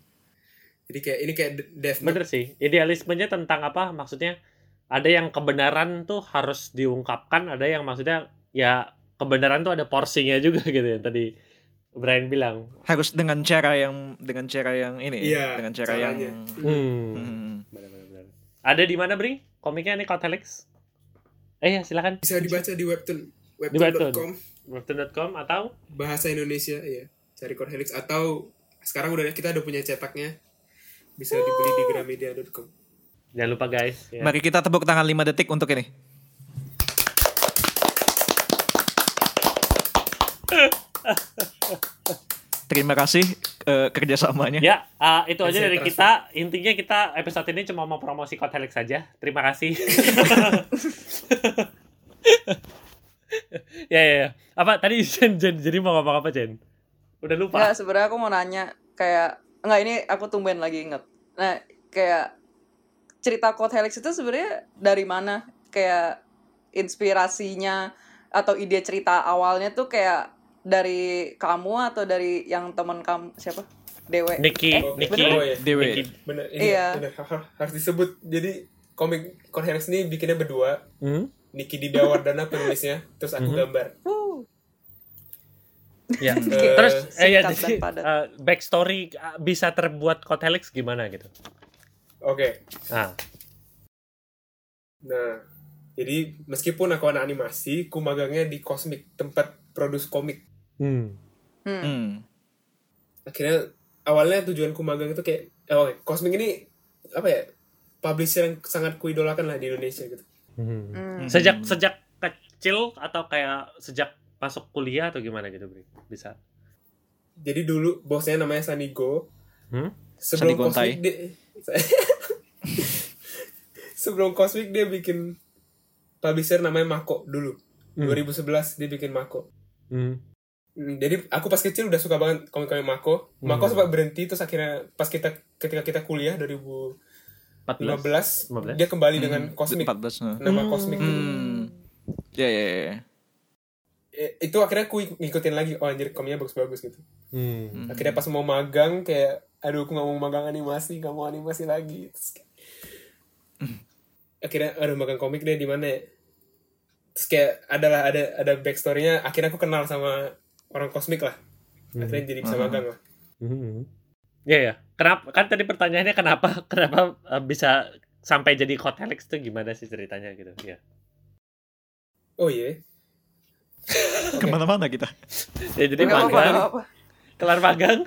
jadi kayak ini kayak de- Death Note. bener sih. Idealismenya tentang apa? Maksudnya ada yang kebenaran tuh harus diungkapkan, ada yang maksudnya ya kebenaran tuh ada porsinya juga *laughs* gitu ya tadi Brian bilang. Harus dengan cara yang dengan cara yang ini, Iya, dengan cara yang caranya. Hmm. Hmm. Benar-benar. Ada di mana, Bri? Komiknya nih Helix. Eh ya, silakan. bisa dibaca di webtoon webtoon.com Webtoon.com atau bahasa Indonesia ya cari Core Helix atau sekarang udah kita udah punya cetaknya bisa dibeli di gramedia.com jangan lupa guys. Ya. Mari kita tepuk tangan 5 detik untuk ini. *laughs* Terima kasih eh, kerjasamanya. Ya, ah, itu aja dari kita. Intinya kita episode ini cuma mau promosi Helix saja. Terima kasih. *laughs* ya, ya, ya. Apa tadi Jen, Jen, jadi mau ngomong apa Jen? Udah lupa. Nggak, sebenarnya aku mau nanya kayak nggak ini aku tumben lagi inget. Nah, kayak cerita Code Helix itu sebenarnya dari mana? Kayak inspirasinya atau ide cerita awalnya tuh kayak dari kamu atau dari yang teman kamu siapa? Dewe. Niki, Oh, Niki, bener. Oh, iya. Dewe. Niki. bener ini Iya. bener. Harus disebut jadi komik Helix ini bikinnya berdua Hmm? Niki Dida Wardana penulisnya terus aku Mhm. gambar. Ya. Eh, Terus eh, ya, jadi, eh, backstory eh, bisa terbuat Helix gimana gitu? oke Ah, nah jadi meskipun aku anak animasi ku magangnya di Cosmic tempat produce komik hmm. Hmm. Hmm. akhirnya awalnya tujuanku magang itu kayak oh, Cosmic ini apa ya publisher yang sangat kuidolakan lah di Indonesia gitu Hmm. Hmm. Sejak sejak kecil atau kayak sejak masuk kuliah atau gimana gitu, Bri? Bisa. jadi dulu bosnya namanya Sanigo Hmm? sebelum Sandi Gontai. Cosmic dia *laughs* sebelum Cosmic dia bikin publisher namanya Mako dulu Hmm. 2011 dia bikin Mako Hmm. Hmm, jadi aku pas kecil udah suka banget komik-komik Mako Mako Hmm. sempat berhenti terus akhirnya pas kita ketika kita kuliah 2015 14. dia kembali dengan Hmm. Cosmic 14. nah. nama Cosmic tuh. Hmm. Ya ya ya. Eh, itu akhirnya aku ngikutin lagi oh anjir komiknya bagus-bagus gitu Hmm. akhirnya pas mau magang kayak aduh aku nggak mau magang animasi nggak mau animasi lagi Terus kayak- akhirnya aduh magang komik deh di mana ya terus kayak adalah ada ada backstorynya akhirnya aku kenal sama orang kosmik lah akhirnya jadi bisa Hmm. magang lah Hmm. Ya ya. Kenapa? Kan tadi pertanyaannya kenapa *laughs* kenapa eh, bisa sampai jadi Helix itu gimana sih ceritanya gitu? Ya. oh iya *laughs* Ke mana-mana kita. *laughs* Ya jadi magang, nggak apa-apa. kelar magang.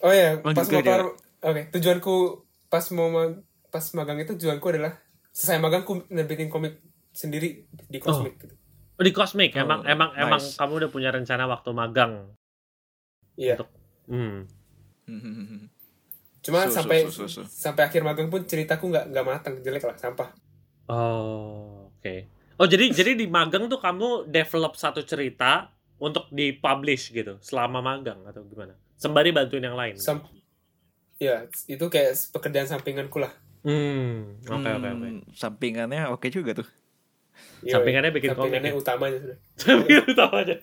oh iya Lanjut pas mau kelar oke tujuanku pas mau mag- pas magang itu tujuanku adalah selesai magang aku bikin komik sendiri di kosmik gitu Oh, di Cosmic Oh, emang emang emang nice. kamu udah punya rencana waktu magang. iya Untuk- Hmm. cuma Su, su, sampai su, su, su. sampai akhir magang pun ceritaku nggak nggak matang jelek lah sampah Oh, oke. Oh, jadi jadi di magang tuh kamu develop satu cerita untuk dipublish gitu selama magang atau gimana? Sembari bantuin yang lain. Sam ya itu kayak pekerjaan sampinganku lah Hmm, oke oke oke. Hmm, Sampingannya oke juga tuh. Iya, Sampingannya bikin komik sampingannya ya? utamanya sudah *laughs* Sampingan utamanya.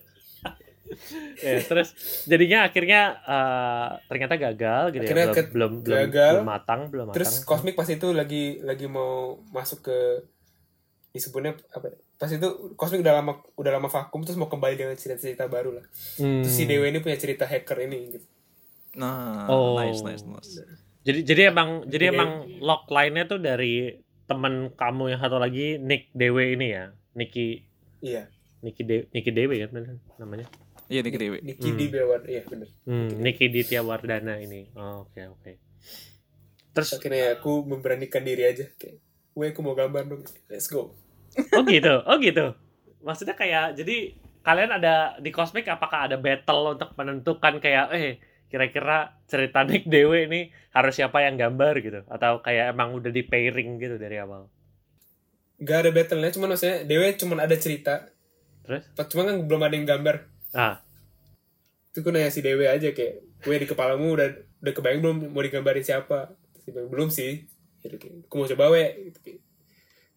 ya, terus jadinya akhirnya eh, ternyata gagal gitu Akhirnya ya. Belum belum belum, gagal. belum matang, belum matang. terus kosmik pas itu lagi lagi mau masuk ke disebutnya apa ya? pas itu kosmik udah lama udah lama vakum terus mau kembali dengan cerita-cerita baru lah Hmm. terus si Dewa ini punya cerita hacker ini gitu Nah, Oh. nice nice nice. Jadi jadi emang jadi Jadi- emang log line-nya tuh dari teman kamu yang satu lagi Nick Dewe ini ya. Niki iya Niki De, Niki Dewe kan bener namanya. Iya nih Dewi. Niki Hmm. Bewar iya bener Hmm, Niki Ditya Wardana ini. Oh, Oke oke. Terus akhirnya aku memberanikan diri aja kayak gue aku mau gambar dong let's go oh gitu, oh gitu. Maksudnya kayak jadi kalian ada di Cosmic apakah ada battle untuk menentukan kayak eh kira-kira cerita Nick Dewe ini harus siapa yang gambar gitu? Atau kayak emang udah di pairing gitu dari awal. gak ada battle-nya cuman maksudnya Dewa cuman ada cerita. Terus? Cuma kan belum ada yang gambar. Ah. Itu gue nanya si Dewe aja kayak gue di kepalamu udah udah kebayang belum mau digambarin siapa? Belum sih. Gitu, kayak, aku mau coba we gitu, kayak,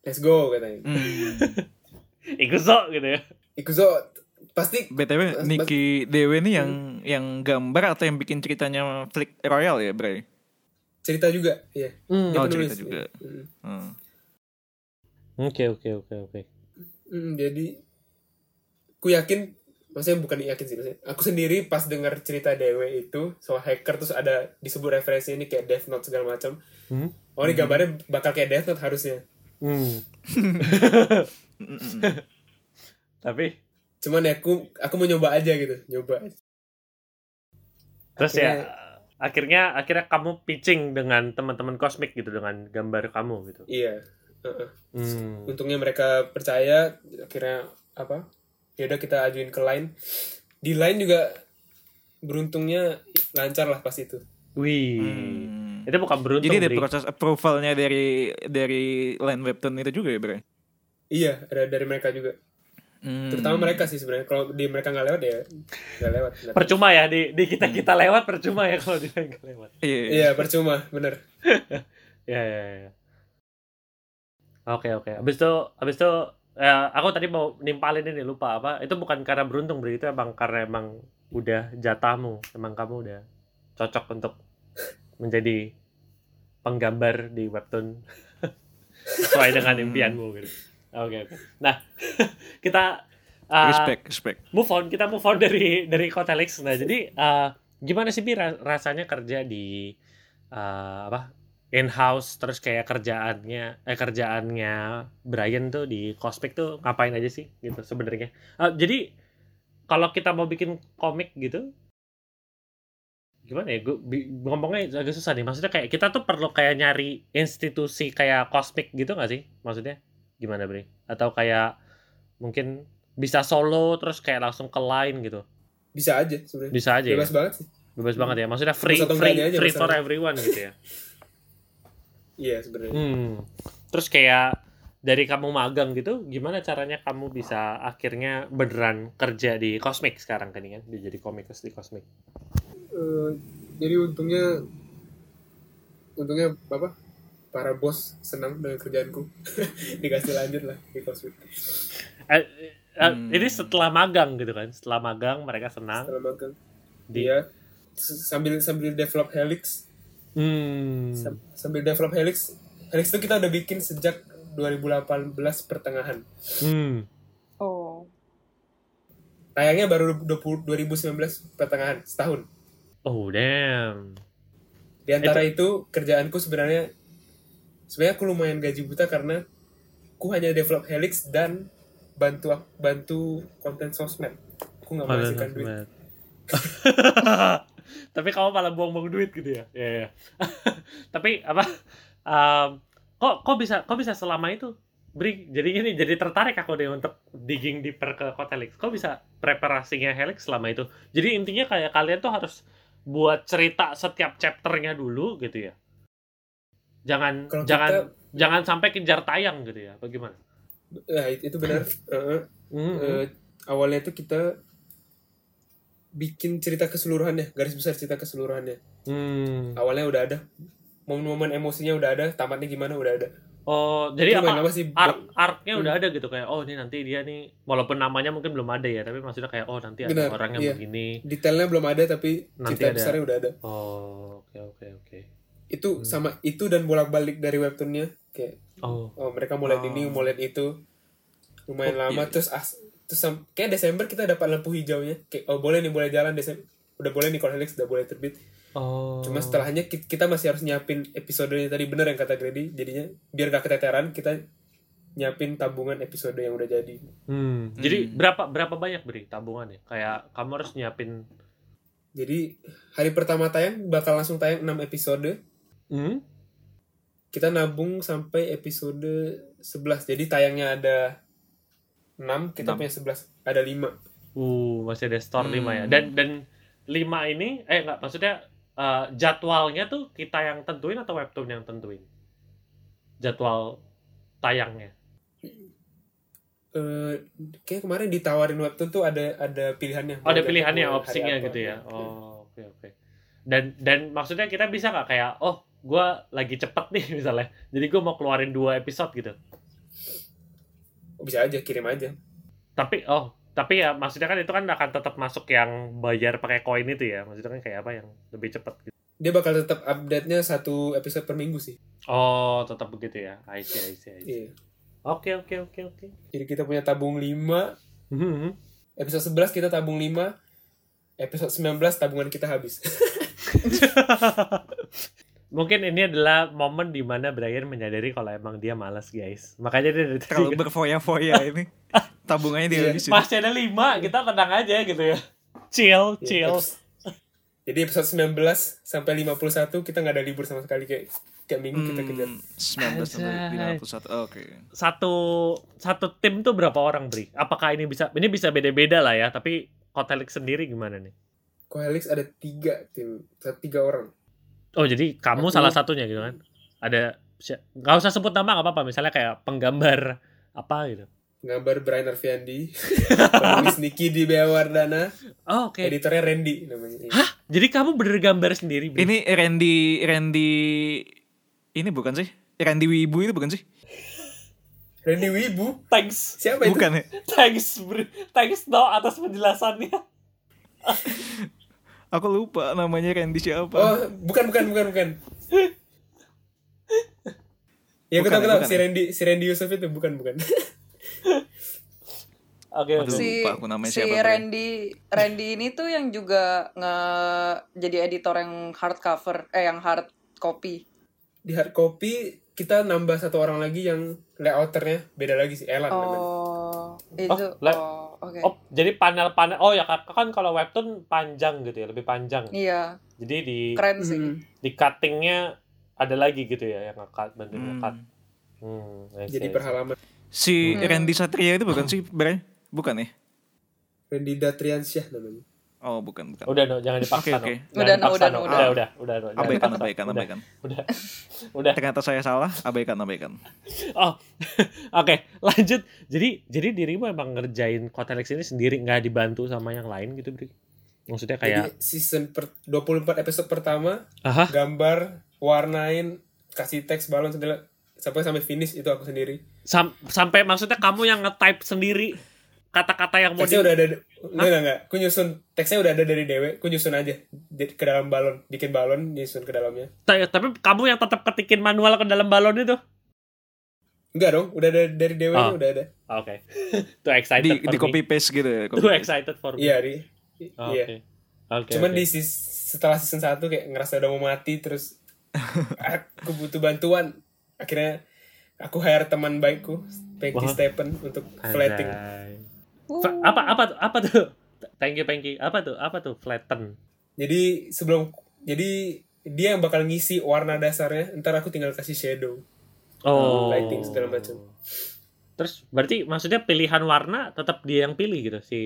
let's go katanya. Hmm. *laughs* Ikuzo gitu ya. Ikuzo pasti BTW Niki Dewi ini yang yang gambar atau yang bikin ceritanya Flick Royal ya, Bray? cerita juga ya Hmm. Oh, penulis, cerita juga. ya. Mm. Hmm. Oke oke oke oke. Mm, jadi ku yakin maksudnya bukan yakin sih maksudnya. aku sendiri pas dengar cerita Dewe itu soal hacker terus ada disebut referensi ini kayak Death Note segala macam Hmm? oh ini gambarnya bakal kayak Death Note harusnya Hmm. *laughs* *laughs* Tapi cuman ya aku aku mau nyoba aja gitu nyoba terus Akhirnya- ya akhirnya akhirnya kamu pitching dengan teman-teman kosmik gitu dengan gambar kamu gitu. iya Heeh. Hmm. untungnya mereka percaya akhirnya apa ya udah kita ajuin ke line di line juga beruntungnya lancar lah pas itu Wih. Hmm. Itu bukan beruntung. Jadi ada proses approvalnya dari dari line webtoon itu juga ya, Bre? iya ada dari mereka juga Hmm. terutama mereka sih sebenarnya kalau di mereka nggak lewat ya nggak lewat tahu. Percuma ya di di kita kita lewat percuma ya kalau dia nggak lewat. Iya, iya. iya percuma bener *laughs* Ya ya ya. Oke oke. Abis itu abis itu ya, aku tadi mau nimpalin ini lupa apa? Itu bukan karena beruntung beri itu emang karena emang udah jatahmu, emang kamu udah cocok untuk menjadi penggambar di webtoon *laughs* sesuai dengan impianmu gitu. Oke oke. Nah *laughs* kita uh, Respect, respect. move on. Kita move on dari dari Kotelix nah jadi eh, gimana sih bi ra- rasanya kerja di eh, apa in house terus kayak kerjaannya eh kerjaannya Brian tuh di Cosmic tuh ngapain aja sih gitu sebenarnya? Eh, jadi kalau kita mau bikin komik gitu gimana ya? Gue ngomongnya agak susah nih. Maksudnya kayak kita tuh perlu kayak nyari institusi kayak Cosmic gitu gak sih? Maksudnya gimana Bre atau kayak mungkin bisa solo terus kayak langsung ke line gitu? Bisa aja sebenarnya. Bisa aja bebas ya? banget sih. Bebas banget ya? Maksudnya free free aja free for masalahnya. everyone gitu ya? *laughs* Iya sebenarnya. Hmm. terus kayak dari kamu magang gitu gimana caranya kamu bisa akhirnya beneran kerja di Cosmic sekarang kan kan dia jadi komikus di Cosmic. Eh, jadi untungnya untungnya apa para bos senang dengan kerjaanku. *laughs* Dikasih lanjut lah di Cosmic Eh, eh, Hmm. ini setelah magang gitu kan? Setelah magang mereka senang. Setelah magang. Di dia s- sambil sambil develop Helix. Hmm. sam- sambil develop Helix. Helix itu kita udah bikin sejak 2018 pertengahan. Hmm. Oh. tayangnya baru 20, 2019 pertengahan setahun. Oh damn. Di antara itu kerjaanku sebenarnya sebenarnya aku lumayan gaji buta karena aku hanya develop Helix dan bantu bantu konten sosmed. Aku nggak menghasilkan duit. *laughs* tapi kamu malah buang-buang duit gitu ya? Iya, iya. *laughs* tapi apa? Um, kok kok bisa kok bisa selama itu Bri jadi ini jadi tertarik aku deh untuk digging deeper ke kota Helix. Kok bisa preparasinya Helix selama itu? Jadi intinya kayak kalian tuh harus buat cerita setiap chapternya dulu gitu ya jangan Kalau jangan kita- jangan sampai kejar tayang gitu ya bagaimana ya itu, benar *coughs* Heeh. Hmm, Eh, awalnya itu kita bikin cerita keseluruhannya garis besar cerita keseluruhannya hmm. awalnya udah ada momen-momen emosinya udah ada tamatnya gimana udah ada oh jadi apa lama sih arc arcnya Hmm. udah ada gitu kayak oh ini nanti dia nih walaupun namanya mungkin belum ada ya tapi maksudnya kayak oh nanti ada Benar, orang yang iya. begini detailnya belum ada tapi Nanti cerita ada. besarnya udah ada oh oke oke oke itu Hmm. sama itu dan bolak-balik dari webtoonnya kayak oh oh mereka mau lihat Oh. ini mau lihat itu lumayan Oh, lama iya. terus as terus sam- kayak Desember kita dapat lampu hijaunya kayak oh boleh nih boleh jalan Desember udah boleh nih kalau Helix udah boleh terbit oh cuma setelahnya ki- kita masih harus nyiapin episodenya tadi bener yang kata Grady jadinya biar gak keteteran kita nyiapin tabungan episode yang udah jadi hmm. jadi Hmm. berapa berapa banyak beri tabungannya kayak kamu harus nyiapin jadi hari pertama tayang bakal langsung tayang 6 episode hmm? kita nabung sampai episode 11 jadi tayangnya ada 6 kita Enam. punya 11 ada 5 uh masih ada store Hmm. lima ya dan dan lima ini eh enggak maksudnya eh, jadwalnya tuh kita yang tentuin atau webtoon yang tentuin jadwal tayangnya eh kayak kemarin ditawarin webtoon tuh ada ada pilihannya Oh, ada pilihannya opsinya gitu ya. Iya. Oh, oke oke. Dan dan maksudnya kita bisa nggak kayak oh gua lagi cepet nih *laughs* misalnya. Jadi gua mau keluarin dua episode gitu. Oh, bisa aja kirim aja Tapi oh tapi ya maksudnya kan itu kan akan tetap masuk yang bayar pakai koin itu ya. Maksudnya kan kayak apa yang lebih cepet gitu. dia bakal tetap update nya satu episode per minggu sih Oh tetap begitu ya. I see I see. I see. iya Oke oke oke oke. jadi kita punya tabung 5 Hmm. episode 11 kita tabung 5 episode 19 tabungan kita habis *laughs* *laughs* Mungkin ini adalah momen di mana Brian menyadari kalau emang dia malas guys. Makanya dia dari Terlalu tadi berfoya-foya *laughs* ini. Tabungannya dia Iya. habisin. masih ada lima, kita tenang aja gitu ya. Chill, Ya, chill. jadi episode 19 sampai 51 kita nggak ada libur sama sekali kayak kayak minggu kita kejar Hmm, 19 sampai Anjay. 51. Oke. Satu satu tim tuh berapa orang, Bri? Apakah ini bisa ini bisa beda-beda lah ya, tapi Kotelik sendiri gimana nih? Kohelix ada tiga tim tiga orang Oh, jadi kamu Aku- salah satunya gitu kan? Ada nggak usah sebut nama nggak apa-apa, misalnya kayak penggambar apa gitu. gambar Brian Arfiandi *laughs* penulis Niki di Bea Wardana Oh, oke. editornya Randy namanya Jadi kamu bener gambar sendiri, Bri? Ini Randy Randy ini bukan sih? Randy Wibu itu bukan sih? Randy Wibu Thanks. siapa itu Bukan ya? Thanks, Bri. Thanks no atas penjelasannya. *laughs* Aku lupa namanya Randy siapa. oh bukan bukan bukan bukan ya aku Bukan tahu ya, aku tahu bukan si? Randy si Randy Yusuf itu bukan bukan Oke, oke. si lupa aku namanya si siapa, Bro. Randy Randy ini tuh yang juga nge jadi editor yang hardcover eh yang hard copy di hard copy kita nambah satu orang lagi yang layouternya beda lagi sih Elan namanya oh itu le- oh oke Oh, jadi panel-panel. Oh ya, kan kan kalau webtoon panjang gitu ya, lebih panjang. iya Jadi di keren sih Hmm. di cuttingnya ada lagi gitu ya yang nge-cut bantu Hmm. nge-cut. Hmm, I see, jadi see. perhalaman Si Hmm. Randy Satria itu bukan sih, Bre? Bukan ya? Randy Datriansyah namanya Oh, bukan, bukan. Udah no, jangan dipaksa Oke, oke. no. Jangan Udah, no, dipaksa, udah, no. no, udah, udah. udah, udah, Abaikan, abaikan, Udah, abaikan. Udah, *laughs* udah. Ternyata saya salah, abaikan, abaikan. Oh, *laughs* oke, lanjut. Jadi, jadi dirimu emang ngerjain Kotelix ini sendiri, nggak dibantu sama yang lain gitu, Bri? Maksudnya kayak, jadi season per, 24 episode pertama aha, gambar warnain kasih teks balon sampai sampai sampai finish itu aku sendiri sam- sampai maksudnya kamu yang nge-type sendiri kata-kata yang mau di... udah ada enggak enggak enggak aku nyusun teksnya udah ada dari dewe aku nyusun aja di- ke dalam balon bikin balon nyusun ke dalamnya Ta- Tapi kamu yang tetap ketikin manual ke dalam balon itu? enggak dong udah ada dari dewe Oh. udah ada Oke. *laughs* Too excited Di, for di me. copy paste gitu ya. copy Too excited for me. iya di Oke. iya Oke. cuman oke. di setelah season 1 kayak ngerasa udah mau mati terus *laughs* aku butuh bantuan akhirnya aku hire teman baikku Peggy. Stephen untuk flatting Anjay. Fa- apa apa tuh? Apa tuh? *laughs* Thank you, thank you. Apa tuh? Apa tuh? Flatten. jadi sebelum jadi dia yang bakal ngisi warna dasarnya ntar aku tinggal kasih shadow Oh. lighting segala macam. Terus berarti maksudnya pilihan warna tetap dia yang pilih gitu si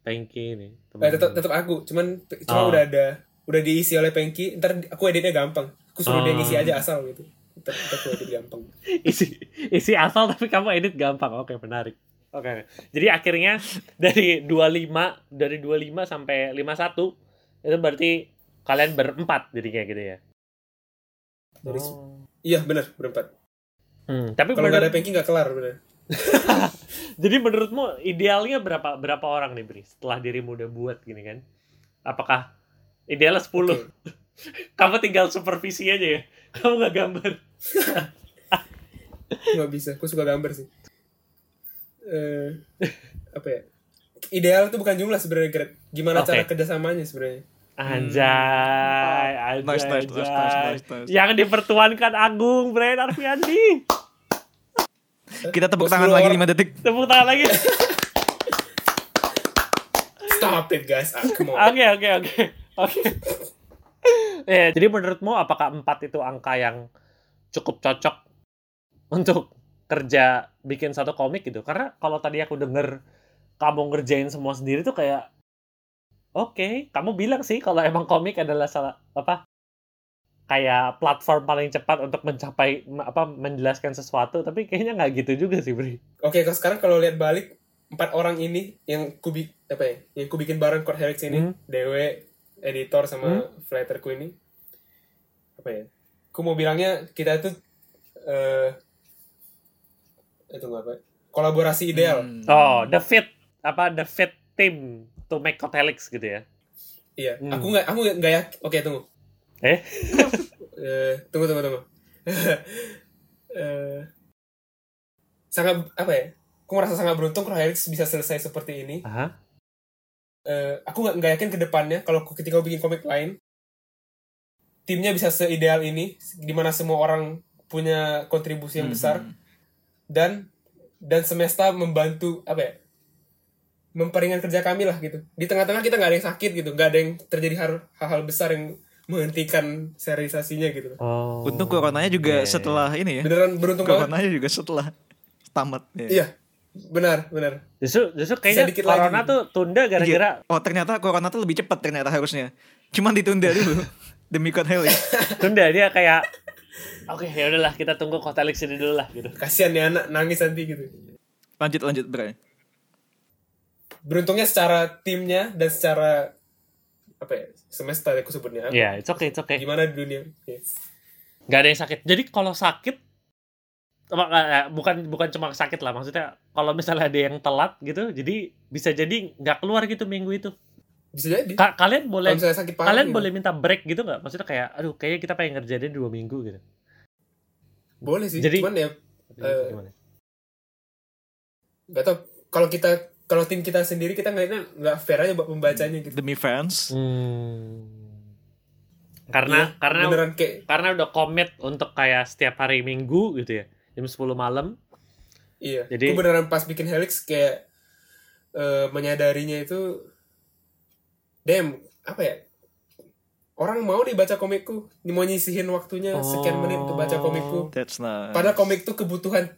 Pengki ini. Eh, tetap tetap aku cuman cuma Oh. udah ada udah diisi oleh Pengki ntar aku editnya gampang aku suruh dia Oh. ngisi aja asal gitu ntar, ntar aku edit gampang *laughs* isi isi asal tapi kamu edit gampang. Oke, menarik. Oke. Jadi akhirnya *laughs* dari 25 dari 25 sampai 51 itu berarti kalian berempat jadinya gitu ya. Dari Oh. iya benar berempat Hmm, tapi kalau nggak ada menurut- Pengki nggak kelar bener *laughs* Jadi menurutmu idealnya berapa berapa orang nih Bri setelah dirimu udah buat gini kan? Apakah idealnya 10? Oke. *laughs* Kamu tinggal supervisi aja ya. Kamu nggak gambar. nggak bisa aku suka gambar sih eh apa ya ideal tuh bukan jumlah sebenarnya Greg. gimana Oke. cara kerjasamanya sebenarnya Anjay, anjay, Nice, nice, nice, nice, nice, nice. Yang dipertuankan Agung, Brian Arfiandi. Kita tepuk Bos tangan lagi orang. 5 detik. Tepuk tangan lagi. stop it guys ah, come on. Oke, oke, oke. Oke. Ya, jadi menurutmu apakah 4 itu angka yang cukup cocok untuk kerja bikin satu komik gitu? Karena kalau tadi aku denger kamu ngerjain semua sendiri tuh kayak oke, kamu bilang sih kalau emang komik adalah salah apa kayak platform paling cepat untuk mencapai apa menjelaskan sesuatu, tapi kayaknya nggak gitu juga sih, Bri. Oke, kalau sekarang kalau lihat balik empat orang ini yang kubik apa ya, yang kubikin bareng Court Helix ini, Hmm. Dewe, editor sama flatterku ini, apa ya? Aku mau bilangnya kita itu eh itu apa? ya, Kolaborasi ideal. Hmm. Oh, the fit apa the fit team to make Helix gitu ya. Iya. Hmm. Aku nggak, aku nggak yakin. Oke, tunggu. Eh? *laughs* Eh, tunggu, tunggu, tunggu. *laughs* Eh, sangat apa ya? Aku merasa sangat beruntung Court Helix bisa selesai seperti ini. Aha. eh, aku nggak nggak yakin ke depannya kalau ketika aku bikin komik lain timnya bisa seideal ini di mana semua orang punya kontribusi yang besar Mhm. Dan dan semesta membantu apa ya memperingan kerja kami lah gitu di tengah-tengah kita nggak ada yang sakit gitu nggak ada yang terjadi hal- hal-hal besar yang menghentikan serialisasinya gitu Oh. Untung coronanya juga Iya, iya, setelah ini ya. beneran beruntung banget Coronanya juga setelah tamat. ya. iya benar benar Justru, justru kayaknya dikit corona lagi. tuh tunda gara-gara Iya. Oh ternyata corona tuh lebih cepat ternyata harusnya. Cuman ditunda dulu *laughs* demi Code Helix. tunda dia kayak oke ya udahlah kita tunggu kota Alex ini dulu lah gitu. kasihan ya anak nangis nanti gitu Lanjut lanjut Bray. beruntungnya secara timnya dan secara apa ya semesta aku sebutnya Iya, it's okay, it's okay. gimana di dunia Iya. Gak ada yang sakit. Jadi kalau sakit bukan bukan cuma sakit lah maksudnya kalau misalnya ada yang telat gitu jadi bisa jadi nggak keluar gitu minggu itu bisa jadi Ka- kalian boleh sakit parah kalian gitu. boleh minta break gitu nggak maksudnya kayak aduh kayaknya kita pengen ngerjain dua minggu gitu boleh sih Jadi- cuman ya Gimana? nggak tau kalau kita kalau tim kita sendiri kita ngeliatnya nggak fair aja buat pembacanya gitu Demi fans. Hmm. karena Iya, karena beneran kayak karena udah komit untuk kayak setiap hari minggu gitu ya jam 10 malam iya Jadi- beneran pas bikin helix kayak eh, menyadarinya itu damn apa ya orang mau nih baca komikku mau nyisihin waktunya sekian menit untuk baca komikku That's nice. Padahal komik tuh kebutuhan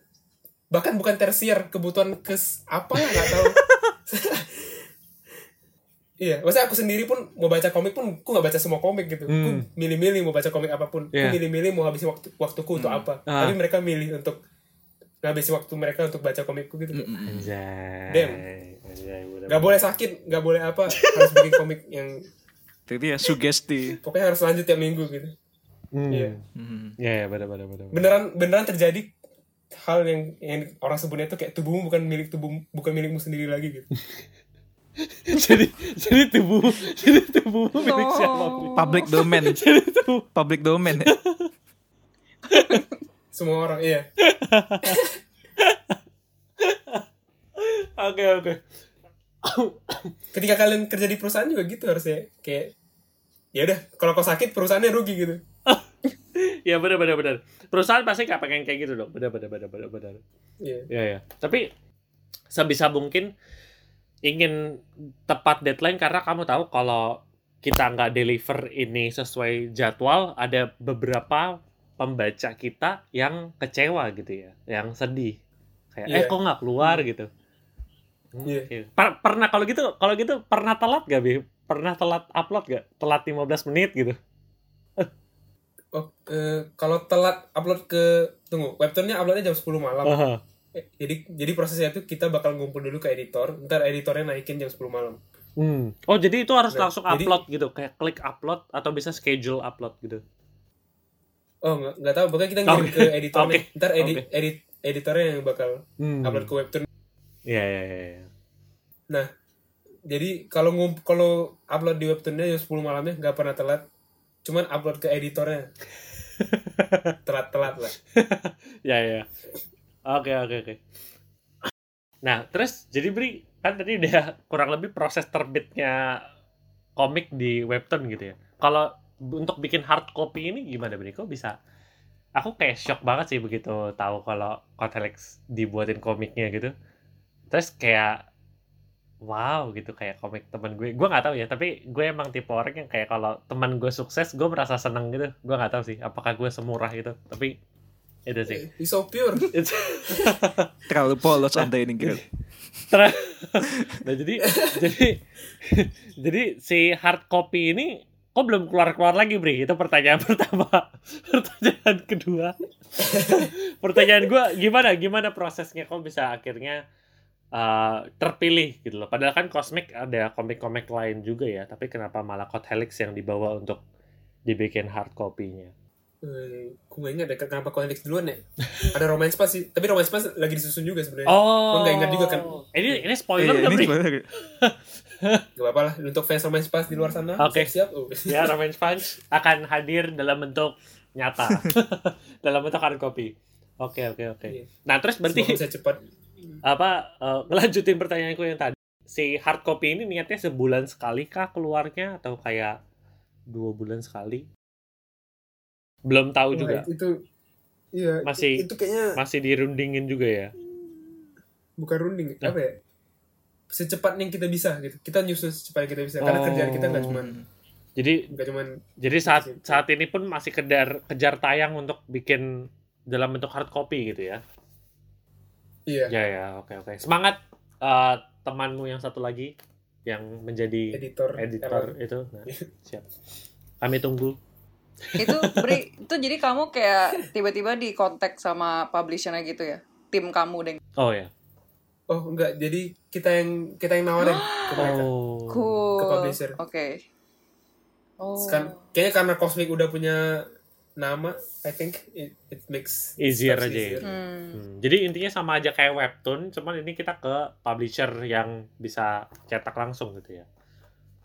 bahkan bukan tersier, kebutuhan kes apa ya nggak tahu. *laughs* iya, maksudnya aku sendiri pun mau baca komik pun, aku nggak baca semua komik gitu. Aku Hmm. milih-milih mau baca komik apa pun. Iya. Aku milih-milih mau habisin waktu waktuku untuk apa. Ah. Tapi mereka milih untuk ngabisin waktu mereka untuk baca komikku gitu. anjay Damn. Anjay bener. Gak boleh sakit, gak boleh apa, harus bikin komik yang Itu dia sugesti. pokoknya harus lanjut tiap minggu gitu. Hmm. Iya. Mhm. ya ya benar benar benar Beneran beneran terjadi hal yang yang orang sebutnya itu kayak tubuhmu bukan milik tubuh bukan milikmu sendiri lagi gitu. *laughs* jadi jadi tubuh jadi tubuh milik No. siapa Bri? Public domain. *laughs* jadi tubuh Public domain. ya. Semua orang iya. *laughs* oke oke. *coughs* Ketika kalian kerja di perusahaan juga gitu harusnya. Kayak ya udah kalau kau sakit perusahaannya rugi gitu. *laughs* Ya benar benar benar. Perusahaan pasti nggak pengen kayak gitu dong. Benar benar benar benar benar. Iya. Ya ya. Tapi sebisa mungkin ingin tepat deadline karena kamu tahu kalau kita nggak deliver ini sesuai jadwal ada beberapa pembaca kita yang kecewa gitu ya yang sedih. Kayak eh Iya. kok nggak keluar? gitu. Hmm. Oke. Per- pernah kalau gitu kalau gitu pernah telat gak bi pernah telat upload gak telat 15 menit gitu *laughs* oh eh, kalau telat upload ke tunggu webtoonnya uploadnya jam 10 malam Aha. Eh, jadi jadi prosesnya itu kita bakal ngumpul dulu ke editor ntar editornya naikin jam 10 malam Hmm. Oh jadi itu harus Nah, langsung jadi- upload gitu, kayak klik upload atau bisa schedule upload gitu. oh nggak nggak tahu pokoknya kita ngirim *laughs* Oke. ke editornya Oke. ntar edit Oke. edit editornya yang bakal Hmm. upload ke webtoon Iya iya iya. iya. nah jadi kalau ngump kalau upload di webtoonnya jam 10 malamnya nggak pernah telat cuman upload ke editornya *laughs* telat-telat lah *laughs* Ya ya. Oke oke oke. Nah terus jadi beri kan tadi udah kurang lebih proses terbitnya komik di webtoon gitu ya. Kalau untuk bikin hard copy ini gimana beri? Kok bisa? Aku kayak shock banget sih begitu tahu kalau Kotelix dibuatin komiknya gitu. Terus kayak wow gitu kayak komik teman gue. Gue nggak tahu ya tapi gue emang tipe orang yang kayak kalau teman gue sukses gue merasa seneng gitu. Gue nggak tahu sih apakah gue semurah itu tapi itu sih. He's so pure. *laughs* It's- Terlalu polos anda ini gitu. Ter- *laughs* nah jadi jadi *laughs* jadi si hard copy ini kok belum keluar keluar lagi Bri? Itu pertanyaan pertama. Pertanyaan kedua. Pertanyaan gue gimana gimana prosesnya? Kok bisa akhirnya uh, terpilih gitu loh. Padahal kan Cosmic ada komik-komik lain juga ya. Tapi kenapa malah Code Helix yang dibawa untuk dibikin hard copy-nya? Eh, Gue gak ingat deh kenapa Konex duluan ya? Ada Romance Pass sih. Tapi Romance Pass lagi disusun juga sebenarnya. Oh Gua nggak ingat juga kan. ini ini spoiler Iya, nggak ini spoiler. Gak *laughs* apa-apa lah Untuk fans Romance Pass di luar sana Oke. Siap-siap. Oh. ya Revenge Punch akan hadir dalam bentuk nyata. *laughs* Dalam bentuk hard copy. Oke oke oke. Iya. nah terus berarti Semoga bisa cepat apa eh, *laughs* ngelanjutin pertanyaanku yang tadi si hard copy ini niatnya sebulan sekali kah keluarnya atau kayak dua bulan sekali? Belum tahu Wah, juga. itu iya Masih- itu kayaknya Masih dirundingin juga ya. bukan runding Nah. apa ya secepatnya yang kita bisa gitu kita nyusun secepat yang kita bisa karena Oh. kerjaan kita nggak cuman Jadi nggak cuman jadi saat Gitu. saat ini pun masih kejar kejar tayang untuk bikin dalam bentuk hard copy gitu ya. Iya Ya ya, oke oke. Semangat eh, temanmu yang satu lagi yang menjadi editor editor error. itu. Nah, *laughs* siap. Kami tunggu. itu *laughs* Bri itu jadi kamu kayak tiba-tiba di kontak sama publishernya gitu ya tim kamu deh Oh ya. oh enggak jadi kita yang kita yang nawarin *gasps* ke mereka Oh. cool Ke publisher. oke oh Sekarang- kayaknya karena Cosmic udah punya nama I think it, it makes Easier aja ya. easier. Hmm. Hmm, Jadi intinya sama aja kayak webtoon, cuman ini kita ke publisher yang bisa cetak langsung gitu ya.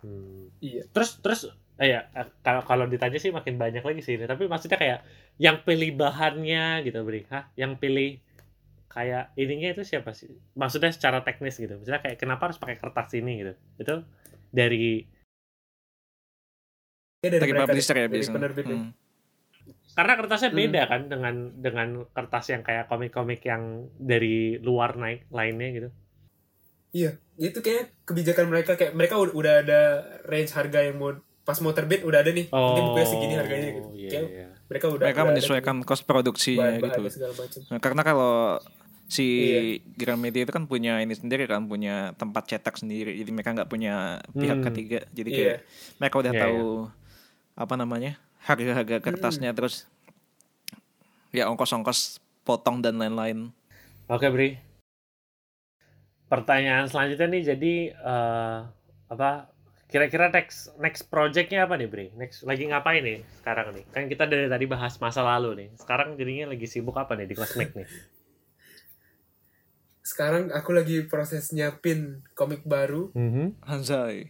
Hmm. iya Terus terus eh ya eh, kalau kalau ditanya sih makin banyak lagi sih ini. Tapi maksudnya kayak yang pilih bahannya gitu, Bri. Hah? Yang pilih kayak ininya itu siapa sih? Maksudnya secara teknis gitu. Misalnya kayak kenapa harus pakai kertas ini gitu. Itu dari Ya, dari mereka publisher ya dari biasanya. Hmm. Karena kertasnya Hmm. beda kan dengan dengan kertas yang kayak komik-komik yang dari luar naik lainnya gitu. Iya, itu kayak kebijakan mereka kayak mereka udah, udah ada range harga yang mau pas mau terbit udah ada nih. Mungkin bukunya segini harganya gitu. iya, Kayak iya. mereka udah Mereka udah ada menyesuaikan cost produksinya bahan-bahan gitu. Nah, karena kalau si Iya. Gramedia itu kan punya ini sendiri kan punya tempat cetak sendiri jadi mereka nggak punya pihak Hmm. ketiga jadi Iya. kayak mereka udah Iya, tahu apa namanya harga-harga kertasnya terus ya ongkos-ongkos potong dan lain-lain Oke, Bri. Pertanyaan selanjutnya nih jadi eh, apa kira-kira next next projectnya apa nih, Bri? Next lagi ngapain nih sekarang nih? Kan kita dari tadi bahas masa lalu nih. Sekarang jadinya lagi sibuk apa nih di kelas Mac nih? *laughs* Sekarang aku lagi proses nyiapin komik baru, Mhm. Hanzai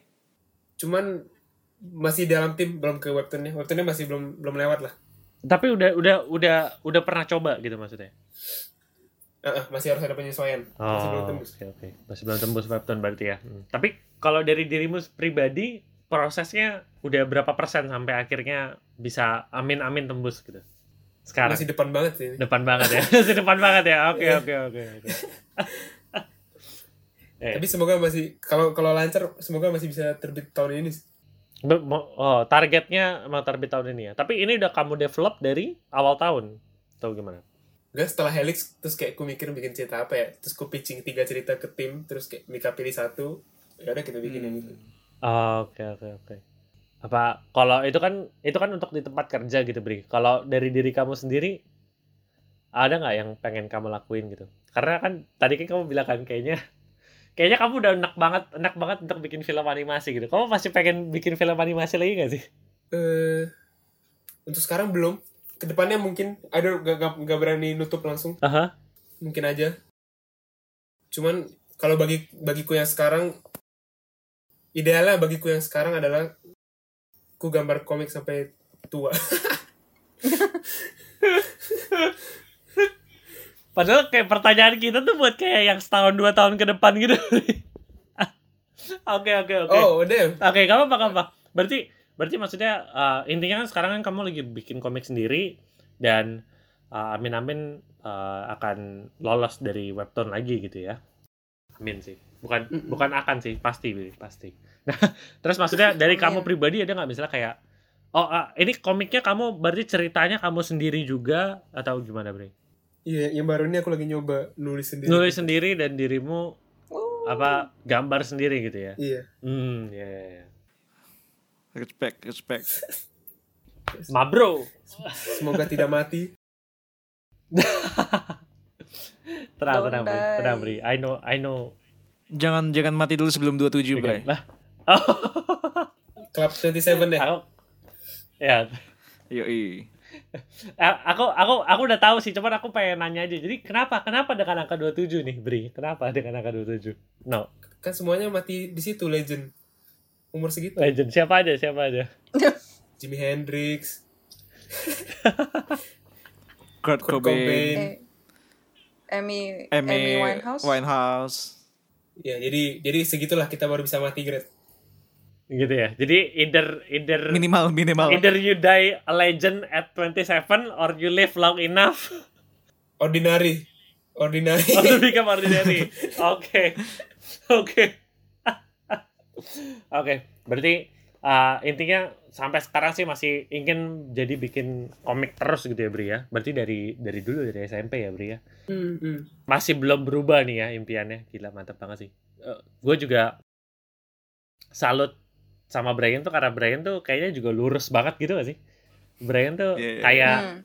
cuman masih dalam tim belum ke webtoonnya. Webtoonnya masih belum belum lewat lah. Tapi udah udah udah udah pernah coba gitu maksudnya. Eh, eh, masih harus ada penyesuaian. masih belum Oh, tembus. oke oke. Masih belum tembus webtoon berarti ya. Hmm. Tapi kalau dari dirimu pribadi prosesnya udah berapa persen sampai akhirnya bisa amin amin tembus gitu? Sekarang Masih depan banget sih. depan banget ya. *laughs* Masih depan banget ya. Oke Iya. oke oke oke. *laughs* Eh, Tapi semoga masih kalau kalau lancar semoga masih bisa terbit tahun ini. sih. Oh, targetnya emang terbit tahun ini ya. Tapi ini udah kamu develop dari awal tahun. Tahu gimana? Enggak setelah Helix terus kayak aku mikir bikin cerita apa ya. Terus aku pitching tiga cerita ke tim terus kayak Mika pilih satu. Ya udah kita bikin yang itu. Oh, Oke oke oke. Apa kalau itu kan itu kan untuk di tempat kerja gitu Bri. Kalau dari diri kamu sendiri ada nggak yang pengen kamu lakuin gitu? Karena kan tadi kan kamu bilang kan kayaknya kayaknya kamu udah enak banget enak banget untuk bikin film animasi gitu. Kamu masih pengen bikin film animasi lagi nggak sih? eh untuk sekarang belum. Ke depannya mungkin ada gak, gak, gak berani nutup langsung. Aha. Mungkin aja. Cuman kalau bagi bagiku yang sekarang idealnya bagiku yang sekarang adalah ku gambar komik sampai tua. *laughs* Padahal kayak pertanyaan kita tuh buat kayak yang setahun dua tahun ke depan gitu. *laughs* Oke oke oke. Oh, damn. Oke, kamu apa apa? Berarti berarti maksudnya uh, intinya kan sekarang kan kamu lagi bikin komik sendiri dan uh, amin amin uh, akan lolos dari webtoon lagi gitu ya. Amin sih. Bukan Mm-mm. bukan akan sih, pasti pasti. Nah, *laughs* terus maksudnya *laughs* dari kamu Amin. pribadi ada nggak misalnya kayak oh uh, ini komiknya kamu berarti ceritanya kamu sendiri juga atau gimana, Bre? Iya, yang baru ini aku lagi nyoba nulis sendiri. Nulis sendiri dan dirimu Uh, apa gambar sendiri gitu ya? Iya. Hmm, ya ya ya. respect respect Ma bro. Semoga tidak mati. *laughs* Tenang, Don't tenang, Bri. die. Tenang, Bri. I know, I know. jangan jangan mati dulu sebelum 27 bray Lah. Oh, *laughs* Club 27 deh. aku, ya, yoi aku, aku, aku udah tahu sih. Cuman aku pengen nanya aja. Jadi kenapa, kenapa dengan angka 27 nih, Bri? Kenapa dengan angka 27? No, Kan semuanya mati di situ legend. Umur segitu. legend. Siapa aja, siapa aja. *laughs* Jimi Hendrix, *laughs* Kurt, Kurt Cobain, Cobain. eh, Amy, Amy Amy Winehouse. Winehouse ya jadi jadi segitulah kita baru bisa mati Gret Gitu ya. Jadi either either Minimal minimal. either you die a legend at 27 or you live long enough *laughs* ordinary ordinary or to become ordinary. Oke. Oke. Oke, berarti uh, intinya sampai sekarang sih masih ingin jadi bikin komik terus gitu ya Bri ya. Berarti dari dari dulu dari SMP ya Bri ya. Hmm, hmm. Masih belum berubah nih ya impiannya. Gila mantap banget sih. gue juga salut sama Brian tuh karena Brian tuh kayaknya juga lurus banget gitu gak sih? Brian tuh Iya, iya. kayak Hmm.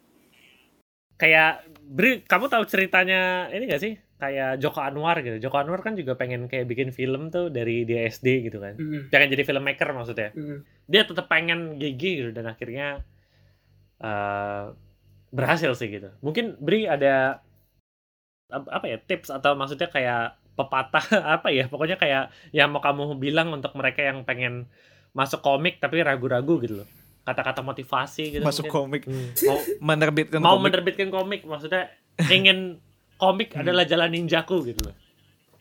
kayak Bri, kamu tahu ceritanya ini gak sih? Kayak Joko Anwar gitu. Joko Anwar kan juga pengen kayak bikin film tuh dari dia SD gitu kan. Hmm, Pengen jadi filmmaker maksudnya. hmm. Dia tetap pengen gigi gitu dan akhirnya eh, berhasil sih gitu. Mungkin Bri ada ap- apa ya tips atau maksudnya kayak pepatah *laughs* apa ya pokoknya kayak yang mau kamu bilang untuk mereka yang pengen masuk komik tapi ragu-ragu gitu loh kata-kata motivasi gitu Masuk mungkin. komik. Hmm, *laughs* mau Menerbitkan mau komik. menerbitkan komik maksudnya ingin komik adalah jalan ninjaku gitu loh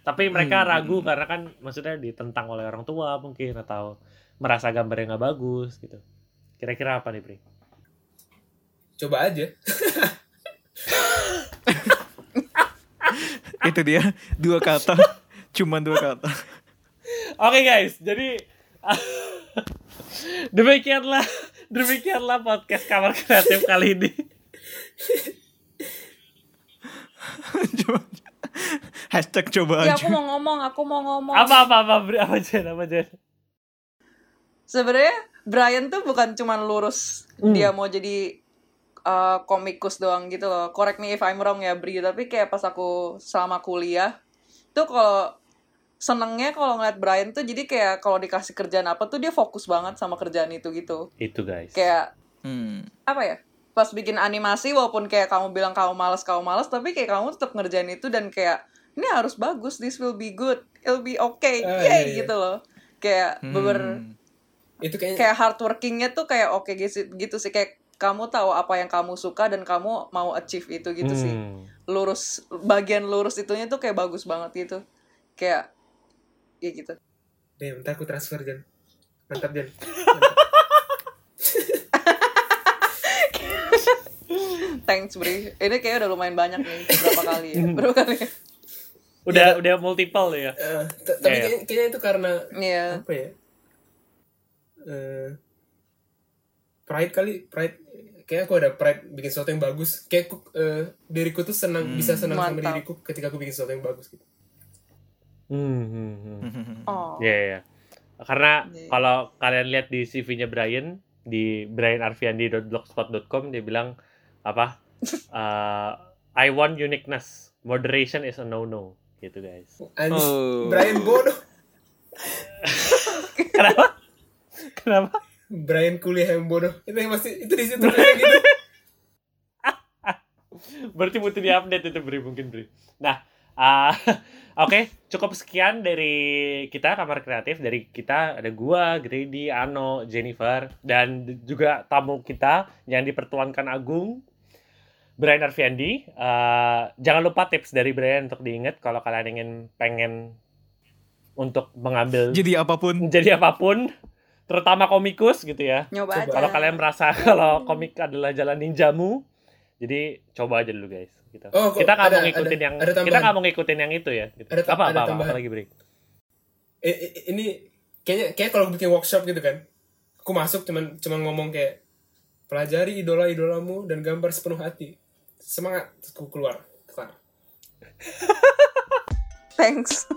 tapi mereka Hmm. ragu karena kan maksudnya ditentang oleh orang tua mungkin atau merasa gambarnya nggak bagus gitu kira-kira apa nih Pri? coba aja *laughs* Itu dia dua kata. *laughs* Cuman dua kata. Oke guys, jadi demikianlah demikianlah podcast kamar kreatif kali ini. Coba. Hashtag coba Ya aja. aku mau ngomong, aku mau ngomong. Apa apa apa Bri? apa Jen apa Jen? Sebenarnya Brian tuh bukan cuman lurus Hmm. dia mau jadi uh, komikus doang gitu loh. Correct me if I'm wrong ya Bri, tapi kayak pas aku selama kuliah tuh kalau senengnya kalau ngeliat Brian tuh jadi kayak kalau dikasih kerjaan apa tuh dia fokus banget sama kerjaan itu gitu. Itu guys. Kayak Hmm. apa ya? Pas bikin animasi walaupun kayak kamu bilang kamu malas kamu malas tapi kayak kamu tetap ngerjain itu dan kayak ini harus bagus, this will be good, it'll be okay, Ah, Yay, iya, iya. gitu loh. Kayak beber Hmm. itu kayaknya kayak hardworkingnya tuh kayak oke gitu, gitu sih kayak kamu tahu apa yang kamu suka dan kamu mau achieve itu gitu sih Hmm. lurus bagian lurus itunya tuh kayak bagus banget gitu kayak ya gitu. Deh bentar aku transfer Jan mantap Jan *laughs* thanks Bri. Ini kayak udah lumayan banyak nih berapa kali ya? Berapa kali ya? Udah udah multiple ya. Eh, t- tapi Iya. kayaknya, kayaknya itu karena Iya. apa ya? Eh, pride kali pride. Kayak aku ada pride bikin sesuatu yang bagus. Kayak aku, eh, diriku tuh senang bisa senang sama diriku ketika aku bikin sesuatu yang bagus gitu Hmm, hmm, hmm. *laughs* oh Iya, iya. Karena Iya. kalau kalian lihat di CV-nya Brian di brianarfiandi.blogspot.com dia bilang apa? Uh, *laughs* I want uniqueness. Moderation is a no-no. Gitu guys. Anjir, Oh. Brian bodoh *laughs* Kenapa? Kenapa? Brian kuliah yang bodoh itu yang masih itu di situ kayak gitu Berarti butuh di-update itu Bri mungkin Bri. Nah, ah, *laughs* oke, cukup sekian dari kita kamar kreatif dari kita ada gua, Grady, Ano, Jennifer dan juga tamu kita yang dipertuankan Agung. Brian Arfiandi, Eh, jangan lupa tips dari Brian untuk diingat kalau kalian ingin pengen untuk mengambil Jadi apa pun. menjadi apa pun, terutama komikus gitu ya. nyoba aja Kalau kalian merasa *laughs* kalau komik adalah jalan ninjamu, jadi coba aja dulu guys. Gitu. Oh, kok kita nggak mau ngikutin ada- yang ada tambahan. kita nggak mau ngikutin yang itu ya. Gitu. Ada apa, ada apa, apa, tambahan. apa lagi break? Eh, eh, ini kayaknya kayak kalau bikin workshop gitu kan aku masuk cuman cuman ngomong kayak pelajari idola idolamu dan gambar sepenuh hati semangat aku keluar kelar *laughs* thanks